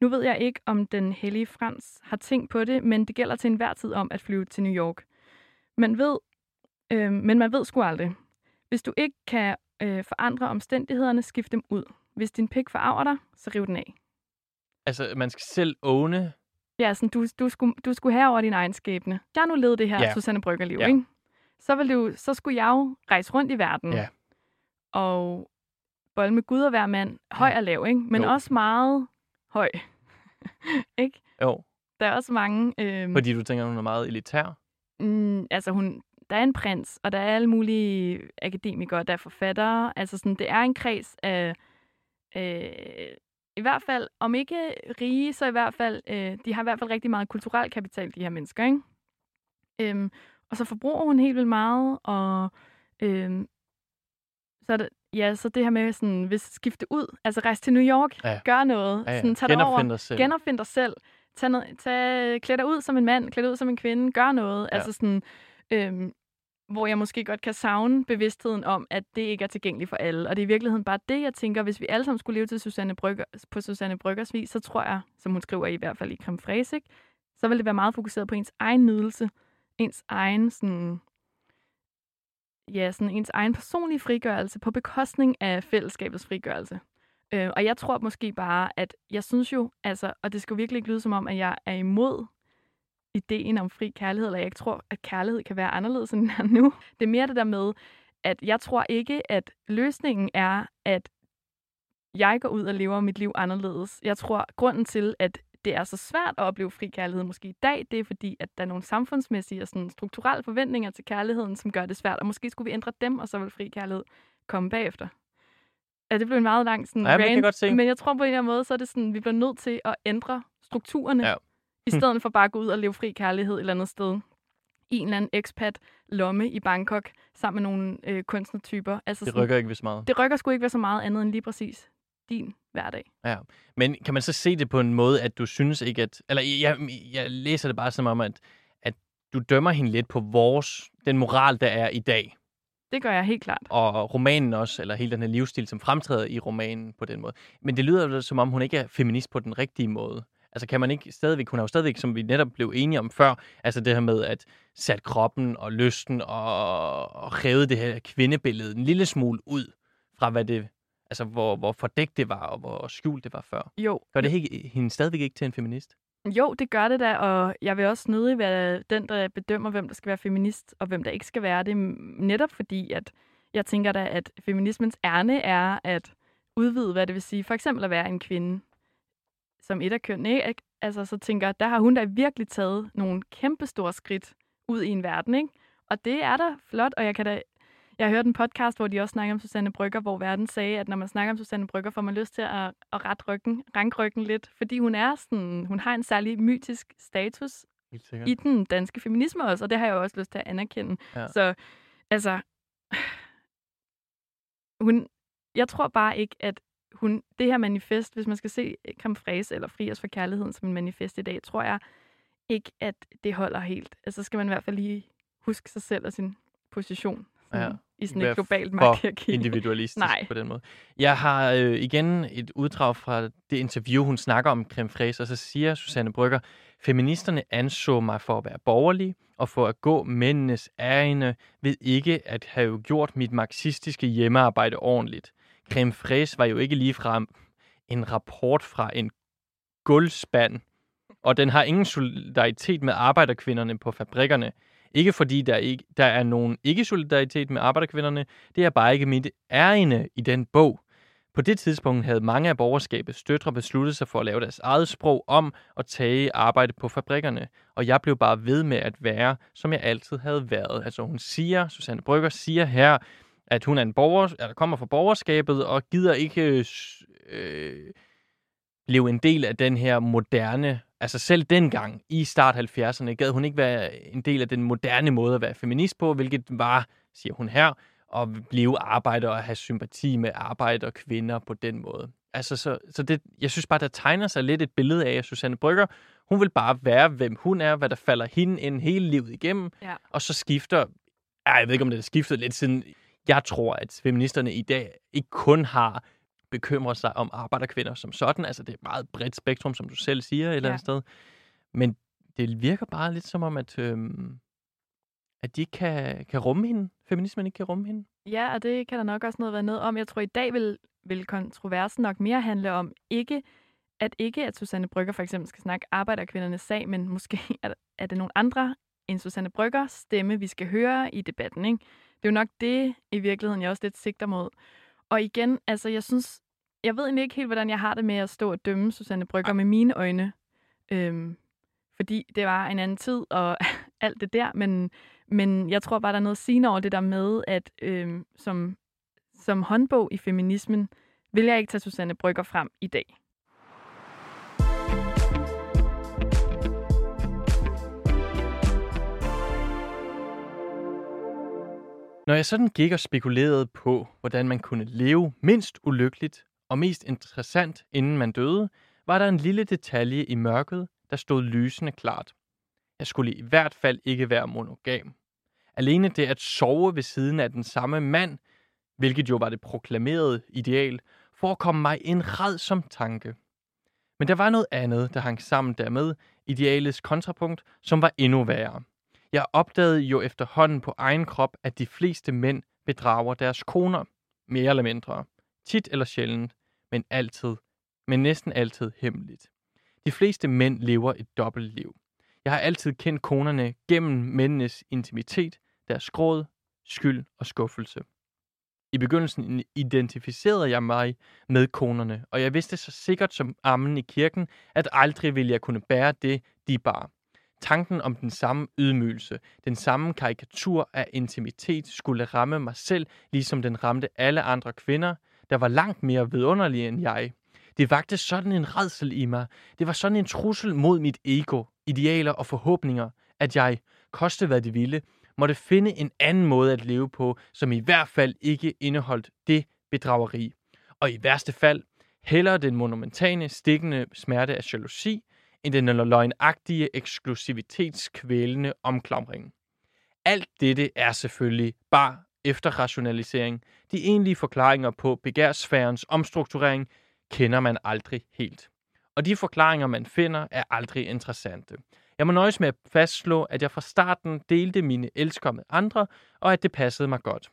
Nu ved jeg ikke, om den hellige Frans har tænkt på det, men det gælder til enhver tid om at flyve til New York. Man ved, øh, men man ved sgu aldrig. Hvis du ikke kan øh, forandre omstændighederne, skift dem ud. Hvis din pik forarver dig, så riv den af. Altså, man skal selv åne. Ja, sådan, du, du, skulle, du skulle have over din egen skæbne. Jeg nu levet det her Ja. ja. Susanne Bryggerliv, Ja. ja. ikke? Så, vil du, så skulle jeg jo rejse rundt i verden. Ja. Og bolle med Gud og hver mand. Høj og lav, ikke? Men Jo. også meget høj. ikke? Jo, Der er også mange... Øh, fordi du tænker, hun er meget elitær. Mm, altså hun, der er en prins, og der er alle mulige akademikere, der er forfattere. Altså sådan, det er en kreds af, øh, i hvert fald, om ikke rige, så i hvert fald, øh, de har i hvert fald rigtig meget kulturel kapital, de her mennesker, ikke? Øhm, og så forbruger hun helt vildt meget, og øhm, så er det, Ja, så det her med sådan, hvis skifte ud, altså rejse til New York, Ja. gør noget, Ja, ja. sådan, tag det over, Genopfind dig selv. genopfind dig selv, tag noget, tag, klæd dig ud som en mand, klæd dig ud som en kvinde, gør noget, Ja. altså sådan, øhm, hvor jeg måske godt kan savne bevidstheden om, at det ikke er tilgængeligt for alle. Og det er i virkeligheden bare det, jeg tænker, hvis vi alle sammen skulle leve til Susanne Brygger, på Susanne Bryggers vis, så tror jeg, som hun skriver i hvert fald i Creme Fraiche, ikke? så vil det være meget fokuseret på ens egen nydelse, ens egen sådan, ja, sådan ens egen personlige frigørelse på bekostning af fællesskabets frigørelse. Øh, og jeg tror måske bare, at jeg synes jo, altså, og det skal virkelig ikke lyde som om, at jeg er imod ideen om fri kærlighed, eller jeg ikke tror, at kærlighed kan være anderledes, end den er nu. Det er mere det der med, at jeg tror ikke, at løsningen er, at jeg går ud og lever mit liv anderledes. Jeg tror, grunden til, at det er så svært at opleve fri kærlighed måske i dag, det er fordi, at der er nogle samfundsmæssige og sådan strukturelle forventninger til kærligheden, som gør det svært. Og måske skulle vi ændre dem, og så vil fri kærlighed komme bagefter. Ja, det blev en meget lang sådan Ja, kan jeg rant, godt se. men jeg tror på en eller anden måde, så er det sådan, vi bliver nødt til at ændre strukturerne, Ja. i stedet for bare at gå ud og leve fri kærlighed et eller andet sted i en eller anden expat lomme i Bangkok sammen med nogle øh, kunstnertyper. Altså Det sådan, rykker ikke ved så meget. det rykker sgu ikke være så meget andet end lige præcis din hverdag. Men kan man så se det på en måde, at du synes ikke, at... Eller jeg, jeg læser det bare som om, at, at du dømmer hende lidt på vores, den moral, der er i dag. Det gør jeg helt klart. Og romanen også, eller hele den her livsstil, som fremtræder i romanen på den måde. Men det lyder jo som om, hun ikke er feminist på den rigtige måde. Altså kan man ikke stadigvæk, hun har jo stadigvæk, som vi netop blev enige om før, altså det her med at sætte kroppen og lysten og, og hæve det her kvindebillede en lille smule ud fra hvad det, altså hvor, hvor fordækt det var og hvor skjult det var før. Jo, Gør det ikke, hende stadigvæk ikke til en feminist? Jo, det gør det da, og jeg vil også nødig være den, der bedømmer, hvem der skal være feminist, og hvem der ikke skal være det. Netop fordi, at jeg tænker da, at feminismens ærne er at udvide, hvad det vil sige, for eksempel at være en kvinde som et af kønnene, ikke? Altså, så tænker der har hun da virkelig taget nogle kæmpe store skridt ud i en verden, ikke? Og det er da flot, og jeg kan da... Jeg har hørt en podcast, hvor de også snakker om Susanne Brygger, hvor verden sagde, at når man snakker om Susanne Brygger, får man lyst til at, at rette ryggen, ranke ryggen lidt, fordi hun er sådan, hun har en særlig mytisk status i den danske feminisme også, og det har jeg også lyst til at anerkende. Ja. Så altså, hun, jeg tror bare ikke, at hun, det her manifest, hvis man skal se Fraiche eller Fri os for kærligheden som en manifest i dag, tror jeg ikke, at det holder helt. Altså, så skal man i hvert fald lige huske sig selv og sin position Ja. i sådan et globalt magthierarki. individualistisk Nej. på den måde. Jeg har øh, igen et uddrag fra det interview, hun snakker om creme fraiche, og så siger Susanne Brygger, feministerne anså mig for at være borgerlig, og for at gå mændenes ærende ved ikke at have gjort mit marxistiske hjemmearbejde ordentligt. Creme fraiche var jo ikke ligefrem en rapport fra en gulvspand, og den har ingen solidaritet med arbejderkvinderne på fabrikkerne. Ikke fordi der, ikke, der er nogen ikke-solidaritet med arbejderkvinderne, det er bare ikke mit ærende i den bog. På det tidspunkt havde mange af borgerskabets støtter besluttet sig for at lave deres eget sprog om og tage arbejde på fabrikkerne. Og jeg blev bare ved med at være, som jeg altid havde været. Altså hun siger, Susanne Brygger siger her, at hun er en borger, eller kommer fra borgerskabet og gider ikke øh, øh, blive en del af den her moderne, altså selv dengang i start 70'erne, gad hun ikke være en del af den moderne måde at være feminist på, hvilket var, siger hun her, at blive arbejder og have sympati med arbejde og kvinder på den måde. Altså, så, så det, jeg synes bare, der tegner sig lidt et billede af, at Susanne Brygger, hun vil bare være, hvem hun er, hvad der falder hende ind hele livet igennem, Ja. og så skifter, ja, jeg ved ikke, om det er skiftet lidt siden, jeg tror, at feministerne i dag ikke kun har bekymret sig om arbejderkvinder som sådan, altså det er et meget bredt spektrum, som du selv siger et eller andet sted, men det virker bare lidt som om, at, øhm, at de ikke kan, kan rumme hende, feminismen ikke kan rumme hende. Ja, og det kan der nok også noget være noget om. Jeg tror, i dag vil, vil kontroversen nok mere handle om ikke, at ikke at Susanne Brygger for eksempel skal snakke arbejderkvindernes sag, men måske er, er det nogle andre end Susanne Bryggers stemme, vi skal høre i debatten. Ikke? Det er jo nok det, i virkeligheden, jeg også lidt sigter mod. Og igen, altså jeg synes, jeg ved egentlig ikke helt, hvordan jeg har det med at stå og dømme Susanne Brygger med mine øjne. Øhm, fordi det var en anden tid og alt det der, men, men jeg tror bare, der er noget sigende over det der med, at øhm, som, som håndbog i feminismen, vil jeg ikke tage Susanne Brygger frem i dag. Når jeg sådan gik og spekulerede på, hvordan man kunne leve mindst ulykkeligt og mest interessant, inden man døde, var der en lille detalje i mørket, der stod lysende klart. Jeg skulle i hvert fald ikke være monogam. Alene det at sove ved siden af den samme mand, hvilket jo var det proklamerede ideal, forekom mig en redsom tanke. Men der var noget andet, der hang sammen dermed, idealets kontrapunkt, som var endnu værre. Jeg opdagede jo efterhånden på egen krop, at de fleste mænd bedrager deres koner, mere eller mindre. Tit eller sjældent, men altid, men næsten altid hemmeligt. De fleste mænd lever et dobbeltliv. Jeg har altid kendt konerne gennem mændenes intimitet, deres gråd, skyld og skuffelse. I begyndelsen identificerede jeg mig med konerne, og jeg vidste så sikkert som ammen i kirken, at aldrig ville jeg kunne bære det, de bar. Tanken om den samme ydmygelse, den samme karikatur af intimitet skulle ramme mig selv, ligesom den ramte alle andre kvinder, der var langt mere vidunderlige end jeg. Det vagte sådan en redsel i mig. Det var sådan en trussel mod mit ego, idealer og forhåbninger, at jeg, koste hvad det ville, måtte finde en anden måde at leve på, som i hvert fald ikke indeholdt det bedrageri. Og i værste fald, hellere den monumentale, stikkende smerte af jalousi, end den løgnagtige eksklusivitetskvælende omklamring. Alt dette er selvfølgelig bare efterrationalisering. De egentlige forklaringer på begærsfærens omstrukturering kender man aldrig helt. Og de forklaringer, man finder, er aldrig interessante. Jeg må nøjes med at fastslå, at jeg fra starten delte mine elsker med andre, og at det passede mig godt.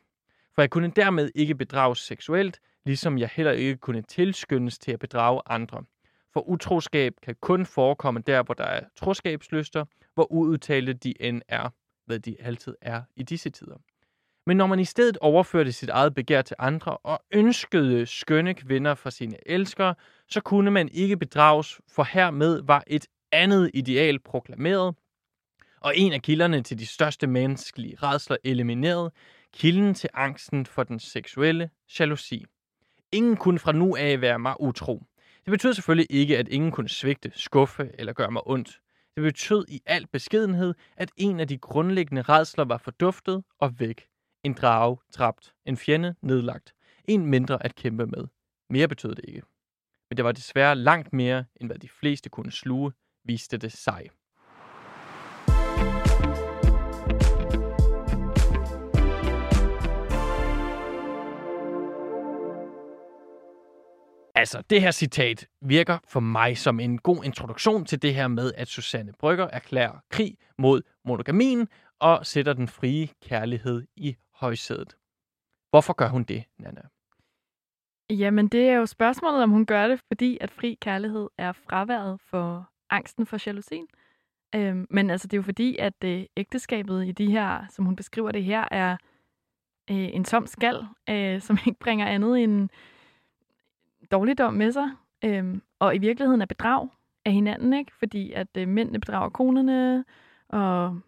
For jeg kunne dermed ikke bedrages seksuelt, ligesom jeg heller ikke kunne tilskyndes til at bedrage andre. For utroskab kan kun forekomme der, hvor der er troskabslyster, hvor uudtalte de end er, hvad de altid er i disse tider. Men når man i stedet overførte sit eget begær til andre og ønskede skønne kvinder for sine elskere, så kunne man ikke bedrages, for hermed var et andet ideal proklameret, og en af kilderne til de største menneskelige redsler elimineret, kilden til angsten for den seksuelle jalousi. Ingen kunne fra nu af være mig utro. Det betød selvfølgelig ikke, at ingen kunne svigte, skuffe eller gøre mig ondt. Det betød i al beskedenhed, at en af de grundlæggende redsler var forduftet og væk. En drage dræbt, en fjende nedlagt, en mindre at kæmpe med. Mere betød det ikke. Men det var desværre langt mere, end hvad de fleste kunne sluge, viste det sig. Altså, det her citat virker for mig som en god introduktion til det her med, at Susanne Brygger erklærer krig mod monogamien og sætter den frie kærlighed i højsædet. Hvorfor gør hun det, Nana? Jamen, det er jo spørgsmålet, om hun gør det, fordi at fri kærlighed er fraværet for angsten for jalousien. Øhm, men altså, det er jo fordi, at øh, ægteskabet i de her, som hun beskriver det her, er øh, en tom skal, øh, som ikke bringer andet end dårligdom med sig. Øhm, og i virkeligheden er bedrag af hinanden, ikke? Fordi at øh, mændene bedrager konerne, og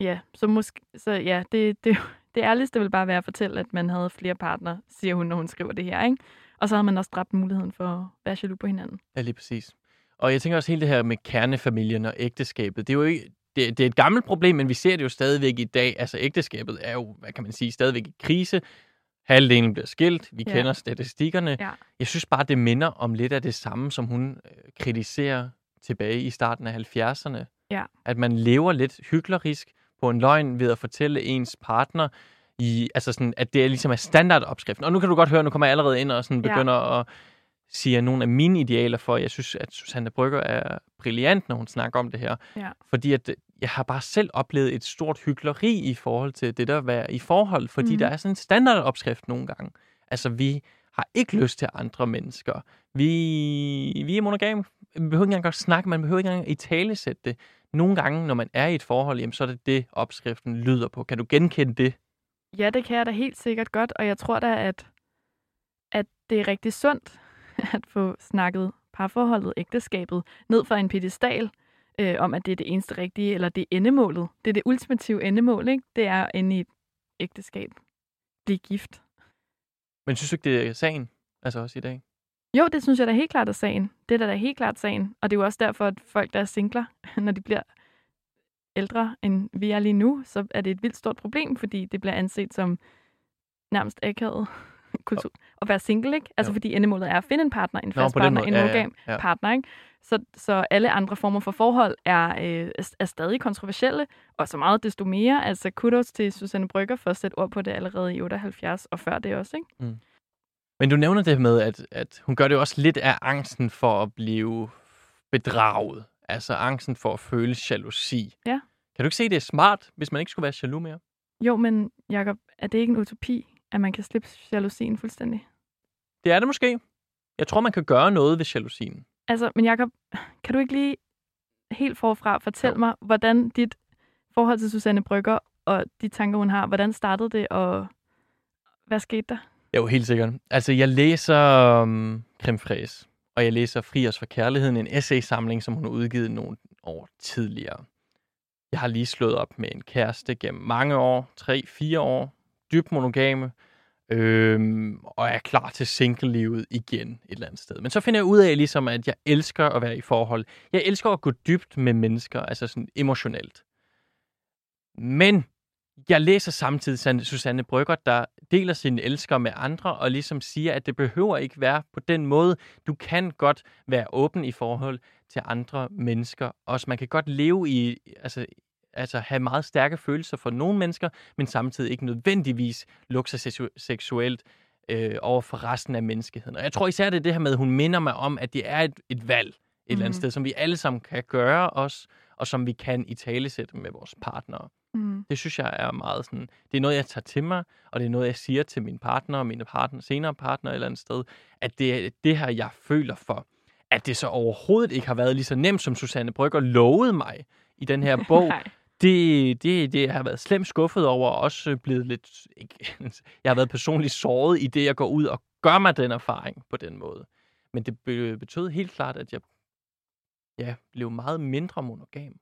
ja, så måske, så ja, det, det, det ærligste vil bare være at fortælle, at man havde flere partner, siger hun, når hun skriver det her, ikke? Og så har man også dræbt muligheden for at være jaloux på hinanden. Ja, lige præcis. Og jeg tænker også hele det her med kernefamilien og ægteskabet. Det er jo ikke, det, det er et gammelt problem, men vi ser det jo stadigvæk i dag. Altså ægteskabet er jo, hvad kan man sige, stadigvæk i krise. Halvdelen bliver skilt. Vi ja. kender statistikkerne. Ja. Jeg synes bare, det minder om lidt af det samme, som hun øh, kritiserer tilbage i starten af 70'erne. Ja. At man lever lidt hyklerisk på en løgn ved at fortælle ens partner, i, altså sådan, at det er ligesom er standardopskriften. Og nu kan du godt høre, nu kommer jeg allerede ind og sådan begynder ja. at sige nogle af mine idealer for, jeg synes, at Susanne Brygger er brilliant, når hun snakker om det her. Ja. Fordi at jeg har bare selv oplevet et stort hyggeleri i forhold til det der at være i forhold, fordi mm. der er sådan en standardopskrift nogle gange. Altså, vi har ikke lyst til andre mennesker. Vi, vi er monogame. Vi behøver ikke engang at snakke, man behøver ikke engang i tale sætte det. Nogle gange, når man er i et forhold, jamen, så er det det, opskriften lyder på. Kan du genkende det? Ja, det kan jeg da helt sikkert godt, og jeg tror da, at, at det er rigtig sundt at få snakket parforholdet, ægteskabet, ned fra en pedestal, øh, om at det er det eneste rigtige, eller det er endemålet. Det er det ultimative endemål, ikke? Det er inde i et ægteskab. Blive gift. Men synes du ikke, det er sagen? Altså også i dag? Jo, det synes jeg da helt klart er sagen. Det er da helt klart sagen. Og det er jo også derfor, at folk, der er singler, når de bliver ældre, end vi er lige nu, så er det et vildt stort problem, fordi det bliver anset som nærmest akavet kultur at være single, ikke? Altså Jo. fordi endemålet er at finde en partner, en Nå, fast den partner, måde. en Ja, ja, monogam ja. partner, ikke? Så, så alle andre former for forhold er, øh, er- stadig kontroversielle, og så meget desto mere. Altså kudos til Susanne Brygger for at sætte ord på det allerede i 78, og før det også, ikke? Men du nævner det med, at, at hun gør det også lidt af angsten for at blive bedraget. Altså angsten for at føle jalousi. Ja. Kan du ikke se, det er smart, hvis man ikke skulle være jaloux mere? Jo, men Jacob, er det ikke en utopi, at man kan slippe jalousien fuldstændig? Det er det måske. Jeg tror, man kan gøre noget ved jalousien. Altså, men Jacob, kan du ikke lige helt forfra fortælle Jo. mig, hvordan dit forhold til Susanne Brygger og de tanker, hun har, hvordan startede det, og hvad skete der? Jo, helt sikkert. Altså, jeg læser um, Creme Fræs, og jeg læser Fri os for kærligheden, en essaysamling, som hun har udgivet nogle år tidligere. Jeg har lige slået op med en kæreste gennem mange år, tre, fire år, dybt monogame, øhm, og er klar til single-livet igen et eller andet sted. Men så finder jeg ud af, ligesom, at jeg elsker at være i forhold. Jeg elsker at gå dybt med mennesker, altså sådan emotionelt. Men jeg læser samtidig Susanne Brygger, der deler sine elsker med andre, og ligesom siger, at det behøver ikke være på den måde. Du kan godt være åben i forhold til andre mennesker. Også man kan godt leve i, altså, altså have meget stærke følelser for nogle mennesker, men samtidig ikke nødvendigvis lukke sig seksu- seksuelt øh, over for resten af menneskeheden. Og jeg tror især, det er det her med, at hun minder mig om, at det er et, et valg et mm. eller andet Mhm. sted, som vi alle sammen kan gøre os, og som vi kan i talesætte med vores partnere. Mm. Det synes jeg er meget sådan, det er noget, jeg tager til mig, og det er noget, jeg siger til mine partner og mine partner, senere partner et eller andet sted, at det er det her, jeg føler for. At det så overhovedet ikke har været lige så nemt, som Susanne Brygger lovede mig i den her bog. Det, det, det jeg har været slemt skuffet over, og også blevet lidt... Ikke, jeg har været personligt såret i det, jeg går ud og gør mig den erfaring på den måde. Men det be- betød helt klart, at jeg ja, blev meget mindre monogam.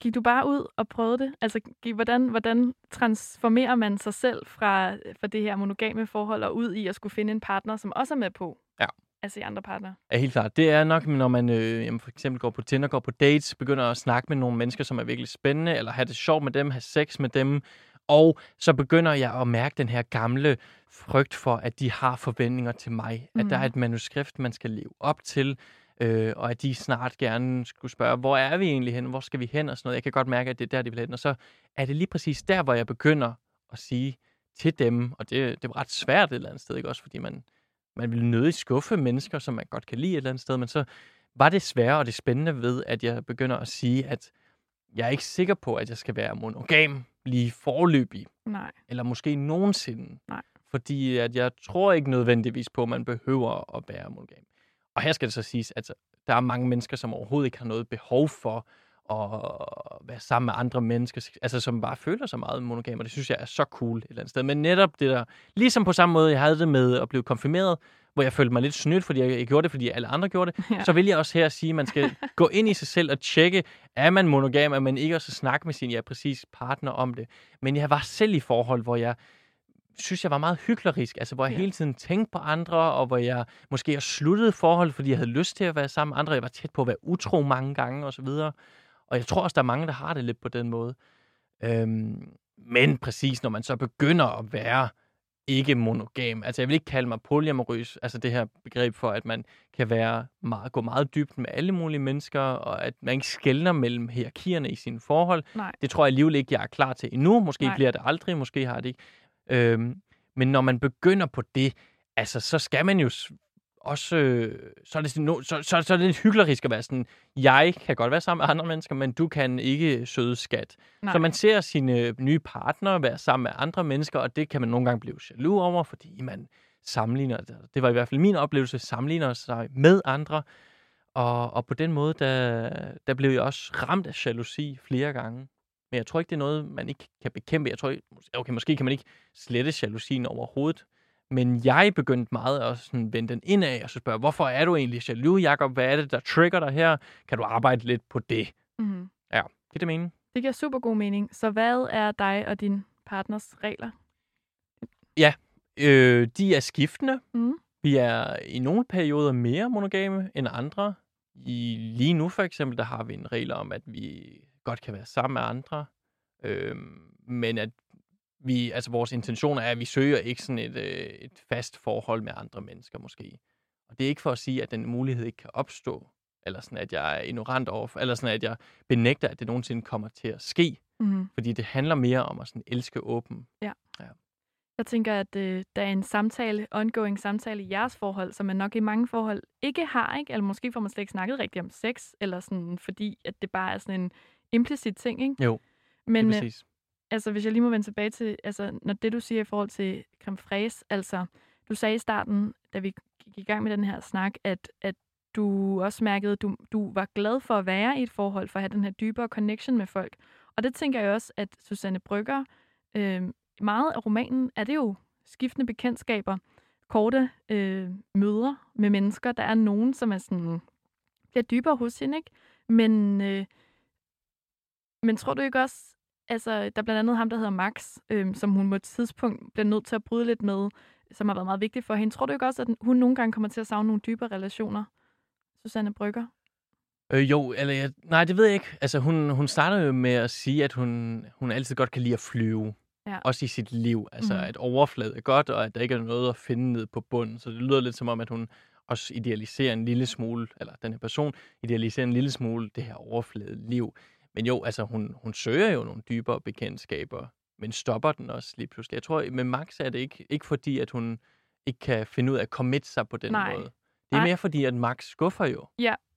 Gik du bare ud og prøvede det? Altså, gik, hvordan, hvordan transformerer man sig selv fra, fra det her monogame forhold og ud i at skulle finde en partner, som også er med på? Ja. Altså i andre partner. Ja, helt klart. Det er nok, når man øh, jamen for eksempel går på Tinder, går på dates, begynder at snakke med nogle mennesker, som er virkelig spændende, eller have det sjovt med dem, have sex med dem, og så begynder jeg at mærke den her gamle frygt for, at de har forventninger til mig. Mm. At der er Mhm. et manuskript, man skal leve op til, øh, og at de snart gerne skulle spørge, hvor er vi egentlig hen? Hvor skal vi hen? Og sådan noget. Jeg kan godt mærke, at det er der, de vil hen. Og så er det lige præcis der, hvor jeg begynder at sige til dem, og det, det er ret svært et eller andet sted, ikke også? Fordi man, man vil nødig skuffe mennesker, som man godt kan lide et eller andet sted, men så var det svære og det spændende ved, at jeg begynder at sige, at jeg er ikke sikker på, at jeg skal være monogam lige forløbig, Nej. eller måske nogensinde. Nej. Fordi at jeg tror ikke nødvendigvis på, at man behøver at være monogam. Og her skal det så siges, at der er mange mennesker, som overhovedet ikke har noget behov for at være sammen med andre mennesker, altså som bare føler sig meget monogam, og det synes jeg er så cool et eller andet sted. Men netop det der, ligesom på samme måde, jeg havde det med at blive konfirmeret, hvor jeg følte mig lidt snydt, fordi jeg, jeg gjorde det, fordi alle andre gjorde det, Ja. så vil jeg også her sige, at man skal gå ind i sig selv og tjekke, er man monogam, er man ikke også snakke med sin, ja, præcis partner om det. Men jeg var selv i forhold, hvor jeg synes, jeg var meget hyklerisk, altså hvor jeg Ja. hele tiden tænkte på andre, og hvor jeg måske har sluttet forhold, fordi jeg havde lyst til at være sammen med andre. Jeg var tæt på at være utro mange gange, og så videre. Og jeg tror også, der er mange, der har det lidt på den måde. Øhm, men præcis, når man så begynder at være ikke monogam, altså jeg vil ikke kalde mig polyamorøs, altså det her begreb for, at man kan være meget, gå meget dybt med alle mulige mennesker, og at man ikke skældner mellem hierarkierne i sine forhold. Nej. Det tror jeg alligevel ikke, jeg er klar til endnu. Måske Nej. bliver det aldrig, måske har det ikke. Øhm, men når man begynder på det, altså så skal man jo også, øh, så er det, sådan så, så, så er det lidt hyklerisk at være sådan, jeg kan godt være sammen med andre mennesker, men du kan ikke søde skat. Nej. Så man ser sine nye partnere være sammen med andre mennesker, og det kan man nogle gange blive jaloux over, fordi man sammenligner, det var i hvert fald min oplevelse, sammenligner sig med andre, og, og på den måde, der, der blev jeg også ramt af jalousi flere gange. Men jeg tror ikke, det er noget, man ikke kan bekæmpe. Jeg tror, okay, måske kan man ikke slette jalousien overhovedet. Men jeg begyndte meget at sådan vende den indad og så spørge, hvorfor er du egentlig jaloux, Jacob? Hvad er det, der trigger dig her? Kan du arbejde lidt på det? Mm-hmm. Giver det mening? Det giver super god mening. Så hvad er dig og din partners regler? Øh, de er skiftende. Mm. Vi er i nogle perioder mere monogame end andre. I, lige nu for eksempel, der har vi en regel om, at vi godt kan være sammen med andre, øhm, men at vi, altså vores intention er, at vi søger ikke sådan et, øh, et fast forhold med andre mennesker måske. Og det er ikke for at sige, at den mulighed ikke kan opstå, eller sådan, at jeg er ignorant over, eller sådan, at jeg benægter, at det nogensinde kommer til at ske. Mm-hmm. Fordi det handler mere om at sådan elske åben. Jeg tænker, at øh, der er en samtale, ongoing samtale i jeres forhold, som man nok i mange forhold ikke har, ikke? Eller måske får man slet ikke snakket rigtigt om sex, eller sådan, fordi at det bare er sådan en implicit ting, ikke? Jo, Men det er øh, præcis altså, hvis jeg lige må vende tilbage til, altså, når det du siger i forhold til creme fraise, altså, du sagde i starten, da vi gik i gang med den her snak, at, at du også mærkede, at du, du var glad for at være i et forhold, for at have den her dybere connection med folk. Og det tænker jeg også, at Susanne Brygger, øh, meget af romanen er det jo skiftende bekendtskaber, korte øh, møder med mennesker. Der er nogen, som er sådan, bliver dybere hos hende, ikke? Men, øh, men tror du ikke også, altså, der er blandt andet ham, der hedder Max, øh, som hun på et tidspunkt bliver nødt til at bryde lidt med, som har været meget vigtigt for hende. Tror du ikke også, at hun nogle gange kommer til at savne nogle dybere relationer? Susanne Brygger? Øh, jo, eller jeg, nej, det ved jeg ikke. Altså, hun, hun starter jo med at sige, at hun, hun altid godt kan lide at flyve. Ja. Også i sit liv. Altså, Mhm. at overflade er godt, og at der ikke er noget at finde ned på bunden. Så det lyder lidt som om, at hun også idealiserer en lille smule, eller den her person idealiserer en lille smule det her overflade liv. Men jo, altså, hun, hun søger jo nogle dybere bekendtskaber, men stopper den også lige pludselig. Jeg tror, med Max er det ikke, ikke fordi, at hun ikke kan finde ud af at commit sig på den Nej. måde. Det er Nej. mere fordi, at Max skuffer jo.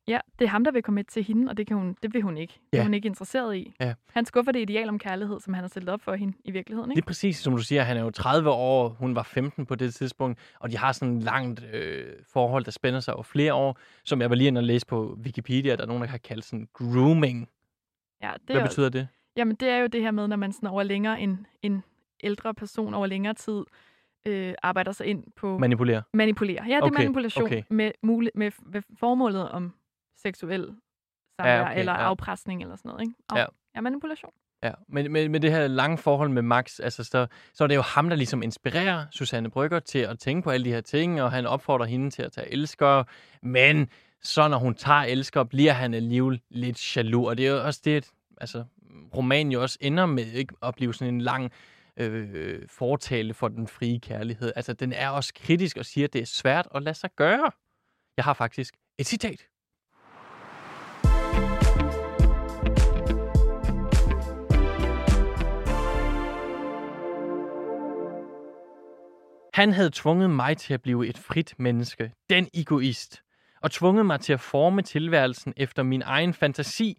Ja, det er ham, der vil komme med til hende, og det, kan hun, det vil hun ikke. Det er Ja. hun ikke interesseret i. Ja. Han skuffer det ideal om kærlighed, som han har stillet op for hende i virkeligheden. Det Ikke? er præcis, som du siger, han er jo 30 år, hun var 15 på det tidspunkt, og de har sådan et langt øh, forhold, der spænder sig over flere år, som jeg var lige inde og læse på Wikipedia, der er nogen, der har kaldt sådan grooming. Ja, det Hvad er, betyder det? Jamen, det er jo det her med, når man sådan over længere en, en ældre person over længere tid øh, arbejder sig ind på Manipulere. manipulere. Ja, det er Okay, manipulation okay. med, mule, med, med formålet om seksuel samvær Ja, okay, eller ja. afpresning eller sådan noget. Ikke? Af, Ja. ja, manipulation. Ja, men med, med det her lange forhold med Max, altså, så, så er det jo ham, der ligesom inspirerer Susanne Brygger til at tænke på alle de her ting, og han opfordrer hende til at tage elsker, men så når hun tager elsker, bliver han alligevel lidt jaloux, og det er jo også det, altså, romanen jo også ender med ikke, at blive sådan en lang øh, fortale for den frie kærlighed. Altså, den er også kritisk og siger, at det er svært at lade sig gøre. Jeg har faktisk et citat. Han havde tvunget mig til at blive et frit menneske, den egoist, og tvunget mig til at forme tilværelsen efter min egen fantasi.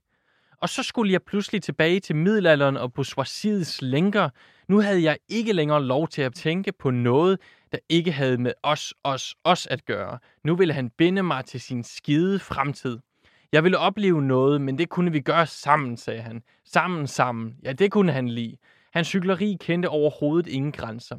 Og så skulle jeg pludselig tilbage til middelalderen og bourgeoisiets lænker. Nu havde jeg ikke længere lov til at tænke på noget, der ikke havde med os, os, os at gøre. Nu ville han binde mig til sin skide fremtid. Jeg ville opleve noget, men det kunne vi gøre sammen, sagde han. Sammen, sammen. Ja, det kunne han lide. Hans cykleri kendte overhovedet ingen grænser.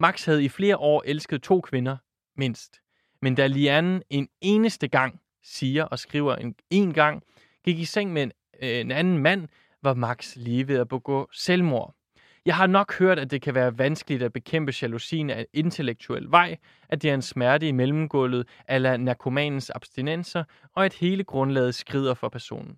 Max havde i flere år elsket to kvinder, mindst. Men da Liane en eneste gang siger og skriver en, en gang, gik i seng med en, øh, en anden mand, var Max lige ved at begå selvmord. Jeg har nok hørt, at det kan være vanskeligt at bekæmpe jalousien af intellektuel vej, at det er en smerte i mellemgulvet eller narkomanens abstinenser, og at hele grundlaget skrider for personen.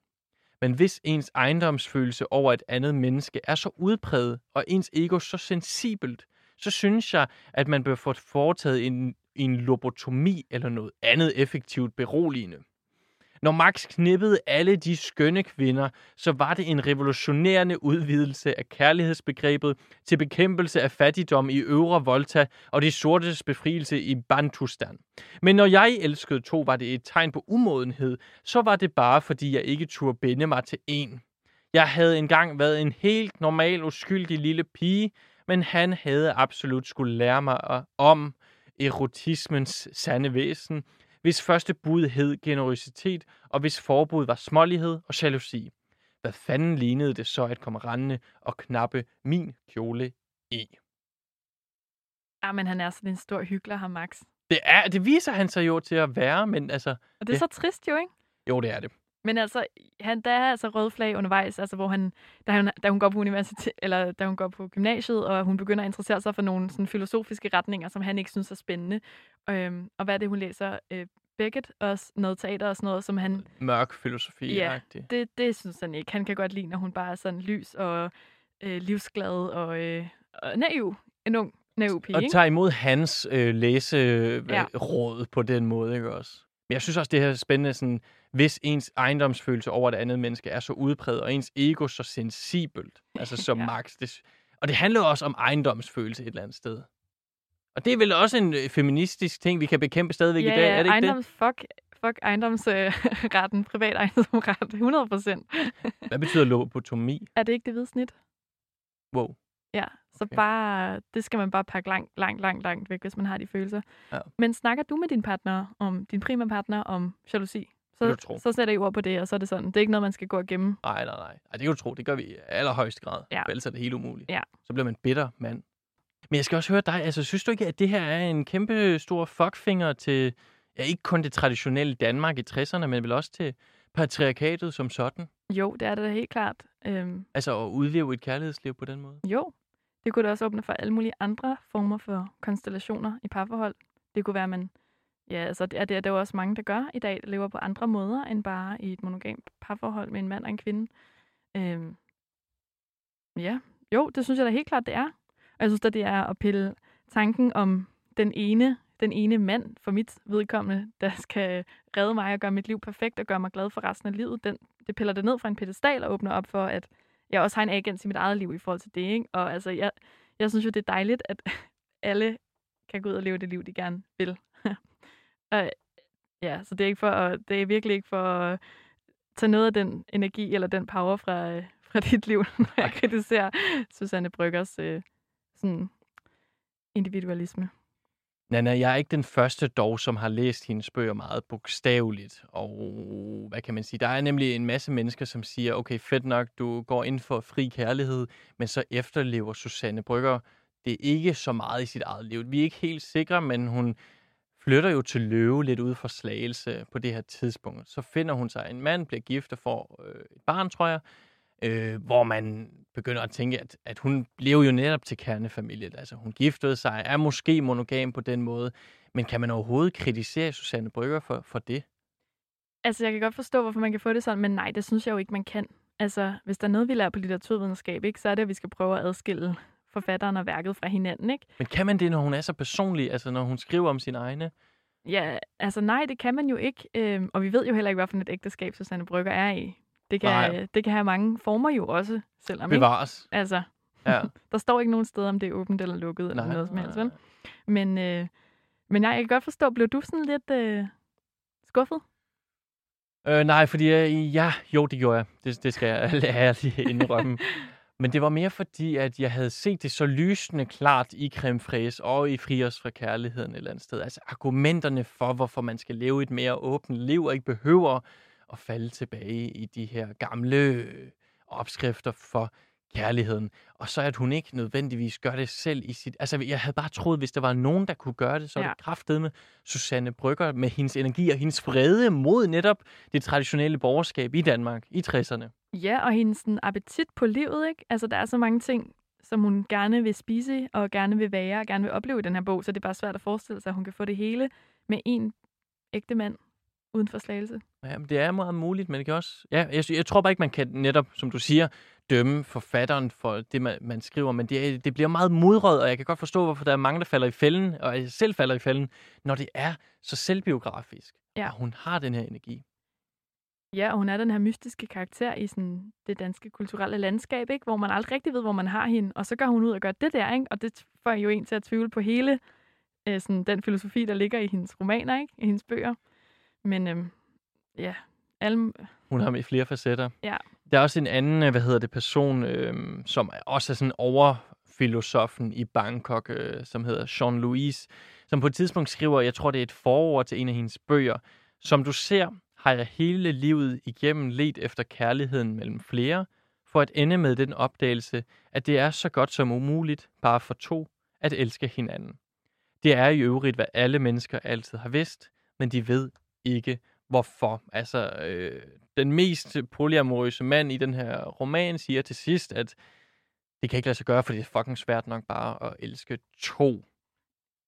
Men hvis ens ejendomsfølelse over et andet menneske er så udpræget, og ens ego så sensibelt, så synes jeg, at man bør få foretaget en, en lobotomi eller noget andet effektivt beroligende. Når Max knippede alle de skønne kvinder, så var det en revolutionerende udvidelse af kærlighedsbegrebet til bekæmpelse af fattigdom i Øvre Volta og de sortes befrielse i Bantustan. Men når jeg elskede to, var det et tegn på umodenhed, så var det bare fordi jeg ikke turde binde mig til en. Jeg havde engang været en helt normal, uskyldig lille pige, men han havde absolut skulle lære mig om erotismens sande væsen, hvis første bud hed generøsitet, og hvis forbud var smålighed og jalousi. Hvad fanden lignede det så at komme rendende og knappe min kjole i? Ja, men han er sådan en stor hyggelig, ham Max. Det, er, det viser han sig jo til at være, men altså, Og det er Ja. så trist jo, ikke? jo det er det. Men altså, han, der er altså røde flag undervejs, altså hvor han, da, hun, da hun går på universitet, eller da hun går på gymnasiet, og hun begynder at interessere sig for nogle sådan, filosofiske retninger, som han ikke synes er spændende. Øhm, og hvad er det, hun læser? Øh, Beckett og s- noget teater og sådan noget, som han, Mørk filosofi Ja. det, det synes han ikke. Han kan godt lide, når hun bare er sådan lys og øh, livsglad og, øh, øh, naiv. En ung, naiv pige, Og ikke? tager imod hans øh, læseråd Ja. på den måde, ikke også? Men jeg synes også, det her er spændende, sådan, hvis ens ejendomsfølelse over det andet menneske er så udpræget, og ens ego så sensibelt, altså som Ja. Max. Det, og det handler også om ejendomsfølelse et eller andet sted. Og det er vel også en øh, feministisk ting, vi kan bekæmpe stadigvæk ja, i dag, er det ikke det? ejendoms, Fuck, fuck ejendomsretten, privat ejendomsret, 100 procent. Hvad betyder lobotomi? Er det ikke det hvide snit? Wow. Ja, så Okay. bare, det skal man bare pakke langt, langt, langt, langt væk, hvis man har de følelser. Ja. Men snakker du med din partner, om din primære partner, om jalousi? Så, tro. så sætter I ord på det, og så er det sådan. Det er ikke noget, man skal gå og gemme. Nej, nej, nej. Ej, det kan du tro. Det gør vi i allerhøjeste grad. Ja. For ellers er det helt umuligt. Ja. Så bliver man bitter mand. Men jeg skal også høre dig. Altså, synes du ikke, at det her er en kæmpe stor fuckfinger til, ja, ikke kun det traditionelle Danmark i 60'erne, men vel også til patriarkatet som sådan? Jo, det er det da helt klart. Øhm, Altså at udleve et kærlighedsliv på den måde? jo, det kunne da også åbne for alle mulige andre former for konstellationer i parforhold. Det kunne være, at man... Ja, altså, det er, det er der jo også mange, der gør i dag, der lever på andre måder, end bare i et monogamt parforhold med en mand og en kvinde. Øhm, ja, jo, det synes jeg da helt klart, det er. Og jeg synes da, det er at pille tanken om den ene, den ene mand for mit vedkommende, der skal redde mig og gøre mit liv perfekt og gøre mig glad for resten af livet. Den, det piller det ned fra en pedestal og åbner op for, at jeg også har en agens i mit eget liv i forhold til det. Ikke? Og altså, jeg, jeg synes jo, det er dejligt, at alle kan gå ud og leve det liv, de gerne vil og, ja, så det er, ikke for at, det er virkelig ikke for at tage noget af den energi eller den power fra, øh, fra dit liv, når jeg kritiserer Susanne Bryggers øh, sådan individualisme. Nana, jeg er ikke den første dog, som har læst hendes bøger meget bogstaveligt. Og hvad kan man sige? Der er nemlig en masse mennesker, som siger, okay, fedt nok, du går ind for fri kærlighed, men så efterlever Susanne Brygger det ikke så meget i sit eget liv. Vi er ikke helt sikre, men hun flytter jo til Løve lidt ud for slagelse på det her tidspunkt. Så finder hun sig en mand, bliver gift og får øh, et barn, tror jeg, øh, hvor man begynder at tænke, at, at hun blev jo netop til kernefamilien. Altså hun giftede sig, er måske monogam på den måde, men kan man overhovedet kritisere Susanne Brygger for, for det? Altså, jeg kan godt forstå, hvorfor man kan få det sådan, men nej, det synes jeg jo ikke, man kan. Altså, hvis der er noget, vi lærer på litteraturvidenskab, ikke, så er det, at vi skal prøve at adskille forfatteren og værket fra hinanden, ikke? Men kan man det, når hun er så personlig, altså når hun skriver om sine egne? Ja, altså nej, det kan man jo ikke. Øhm, og vi ved jo heller ikke, hvilken et ægteskab Susanne Brygger er i. Det kan, Nej. det kan have mange former jo også, selvom ikke. Bevares. Altså, Ja. der står ikke nogen steder, om det er åbent eller lukket eller Nej, noget som helst, vel? Men, øh, men nej, jeg kan godt forstå, blev du sådan lidt øh, skuffet? Øh, nej, fordi øh, ja, jo, det gjorde jeg. Det, det skal jeg ærligt indrømme. Men det var mere fordi, at jeg havde set det så lysende klart i Creme Fraise og i Fri os fra kærligheden et eller andet sted. Altså argumenterne for, hvorfor man skal leve et mere åbent liv og ikke behøver at falde tilbage i de her gamle opskrifter for kærligheden. Og så at hun ikke nødvendigvis gør det selv i sit... Altså, jeg havde bare troet, hvis der var nogen, der kunne gøre det, så ja. Ja. det med Susanne Brygger med hendes energi og hendes vrede mod netop det traditionelle borgerskab i Danmark i 60'erne. Ja, og hendes sådan, appetit på livet, ikke? Altså, der er så mange ting, som hun gerne vil spise og gerne vil være og gerne vil opleve i den her bog, så det er bare svært at forestille sig, at hun kan få det hele med en ægte mand uden for slagelse. Ja, men det er meget muligt, men det kan også... Ja, jeg, jeg tror bare ikke, man kan netop, som du siger, dømme forfatteren for det, man, man skriver, men det, det bliver meget mudret, og jeg kan godt forstå, hvorfor der er mange, der falder i fælden, og jeg selv falder i fælden, når det er så selvbiografisk, Ja. og hun har den her energi. Ja, og hun er den her mystiske karakter i sådan det danske kulturelle landskab, ikke? hvor man aldrig rigtig ved, hvor man har hende. Og så går hun ud og gør det der, ikke? og det får jo en til at tvivle på hele øh, sådan den filosofi, der ligger i hendes romaner, ikke? i hendes bøger. Men øhm, ja, alle, Hun har med flere facetter. Ja. Der er også en anden, øh, hvad hedder det, person, øh, som også er sådan overfilosofen i Bangkok, øh, som hedder Jean-Louis, som på et tidspunkt skriver, jeg tror det er et forord til en af hendes bøger, som du ser, har jeg hele livet igennem let efter kærligheden mellem flere, for at ende med den opdagelse, at det er så godt som umuligt, bare for to, at elske hinanden. Det er i øvrigt, hvad alle mennesker altid har vidst, men de ved ikke, hvorfor. Altså, øh, den mest polyamorøse mand i den her roman siger til sidst, at det kan ikke lade sig gøre, for det er fucking svært nok bare at elske to.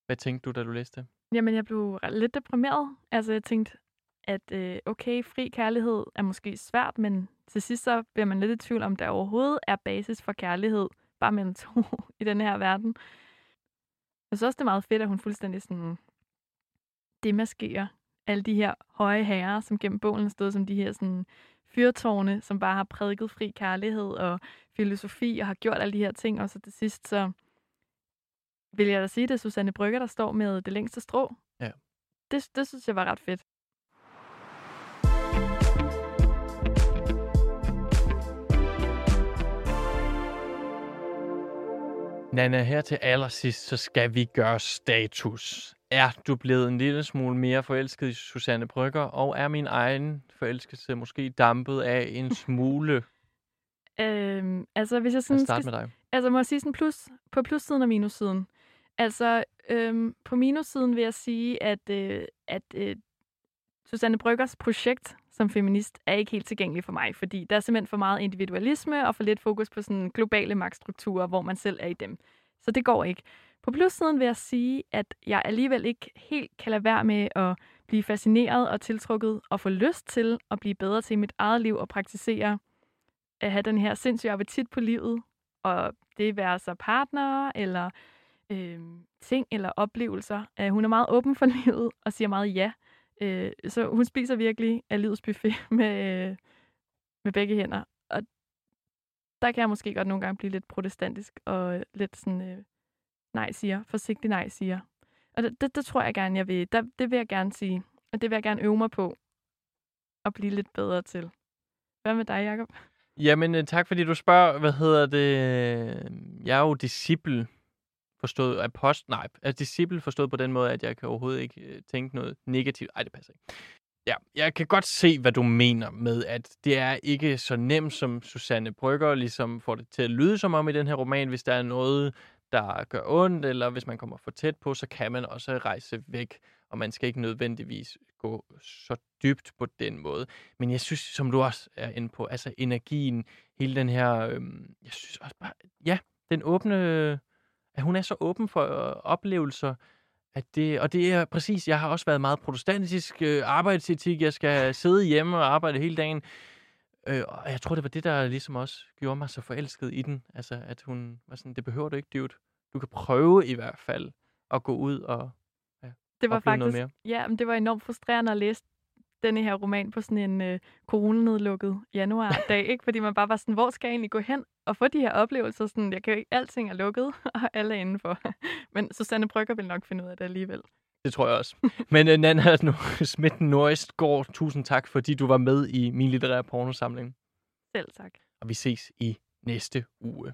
Hvad tænkte du, da du læste? Jamen, jeg blev lidt deprimeret. Altså, jeg tænkte, at øh, okay, fri kærlighed er måske svært, men til sidst så bliver man lidt i tvivl om, der overhovedet er basis for kærlighed, bare mellem to i den her verden. Jeg synes også, det er meget fedt, at hun fuldstændig sådan demaskerer alle de her høje herrer, som gennem bogen stod som de her sådan fyrtårne, som bare har prædiket fri kærlighed og filosofi og har gjort alle de her ting. Og så til sidst, så vil jeg da sige, det er Susanne Brygger, der står med det længste strå. Ja. Det, det synes jeg var ret fedt. Nana, her til allersidst, så skal vi gøre status. Er du blevet en lille smule mere forelsket i Susanne Brygger, og er min egen forelskelse måske dampet af en smule? Øhm, altså, hvis jeg sådan starte skal, med dig. altså, må jeg sige sådan plus, på plussiden og minussiden. Altså, øhm, på minussiden vil jeg sige, at, øh, at øh, Susanne Bryggers projekt som feminist er ikke helt tilgængelig for mig, fordi der er simpelthen for meget individualisme og for lidt fokus på sådan globale magtstrukturer, hvor man selv er i dem. Så det går ikke. På plussiden vil jeg sige, at jeg alligevel ikke helt kan lade være med at blive fascineret og tiltrukket og få lyst til at blive bedre til mit eget liv og praktisere at have den her sindssyge appetit på livet, og det være så partnere eller øh, ting eller oplevelser. Uh, hun er meget åben for livet og siger meget ja. Uh, så hun spiser virkelig af livets buffet med, uh, med begge hænder. Og der kan jeg måske godt nogle gange blive lidt protestantisk og lidt sådan uh, nej siger, forsigtig nej siger. Og det, det, det tror jeg gerne, jeg vil. Der, det vil jeg gerne sige. Og det vil jeg gerne øve mig på at blive lidt bedre til. Hvad med dig, Jacob? Jamen, øh, tak fordi du spørger. Hvad hedder det? Jeg er jo disciple forstået af post. Nej, er disciple forstået på den måde, at jeg kan overhovedet ikke øh, tænke noget negativt. Ej, det passer ikke. Ja, jeg kan godt se, hvad du mener med, at det er ikke så nemt, som Susanne Brygger ligesom får det til at lyde som om i den her roman. Hvis der er noget, der gør ondt, eller hvis man kommer for tæt på, så kan man også rejse væk, og man skal ikke nødvendigvis gå så dybt på den måde. Men jeg synes, som du også er inde på, altså energien, hele den her, øhm, jeg synes også bare, ja, den åbne, at hun er så åben for øh, oplevelser, at det, og det er præcis, jeg har også været meget protestantisk øh, arbejdsetik, jeg skal sidde hjemme og arbejde hele dagen, øh, og jeg tror, det var det, der ligesom også gjorde mig så forelsket i den, altså at hun var sådan, det behøver du ikke, dude. Du kan prøve i hvert fald at gå ud og Det var opleve noget faktisk, mere. ja, men det var enormt frustrerende at læse denne her roman på sådan en øh, coronanedlukket januardag, ikke? Fordi man bare var sådan, hvor skal jeg egentlig gå hen og få de her oplevelser? Sådan, jeg kan jo ikke, alting er lukket, og alle er indenfor. Men Susanne Brygger vil nok finde ud af det alligevel. Det tror jeg også. Men uh, Nana Schmidt Nordgaard, tusind tak, fordi du var med i min litterære pornosamling. Selv tak. Og vi ses i næste uge.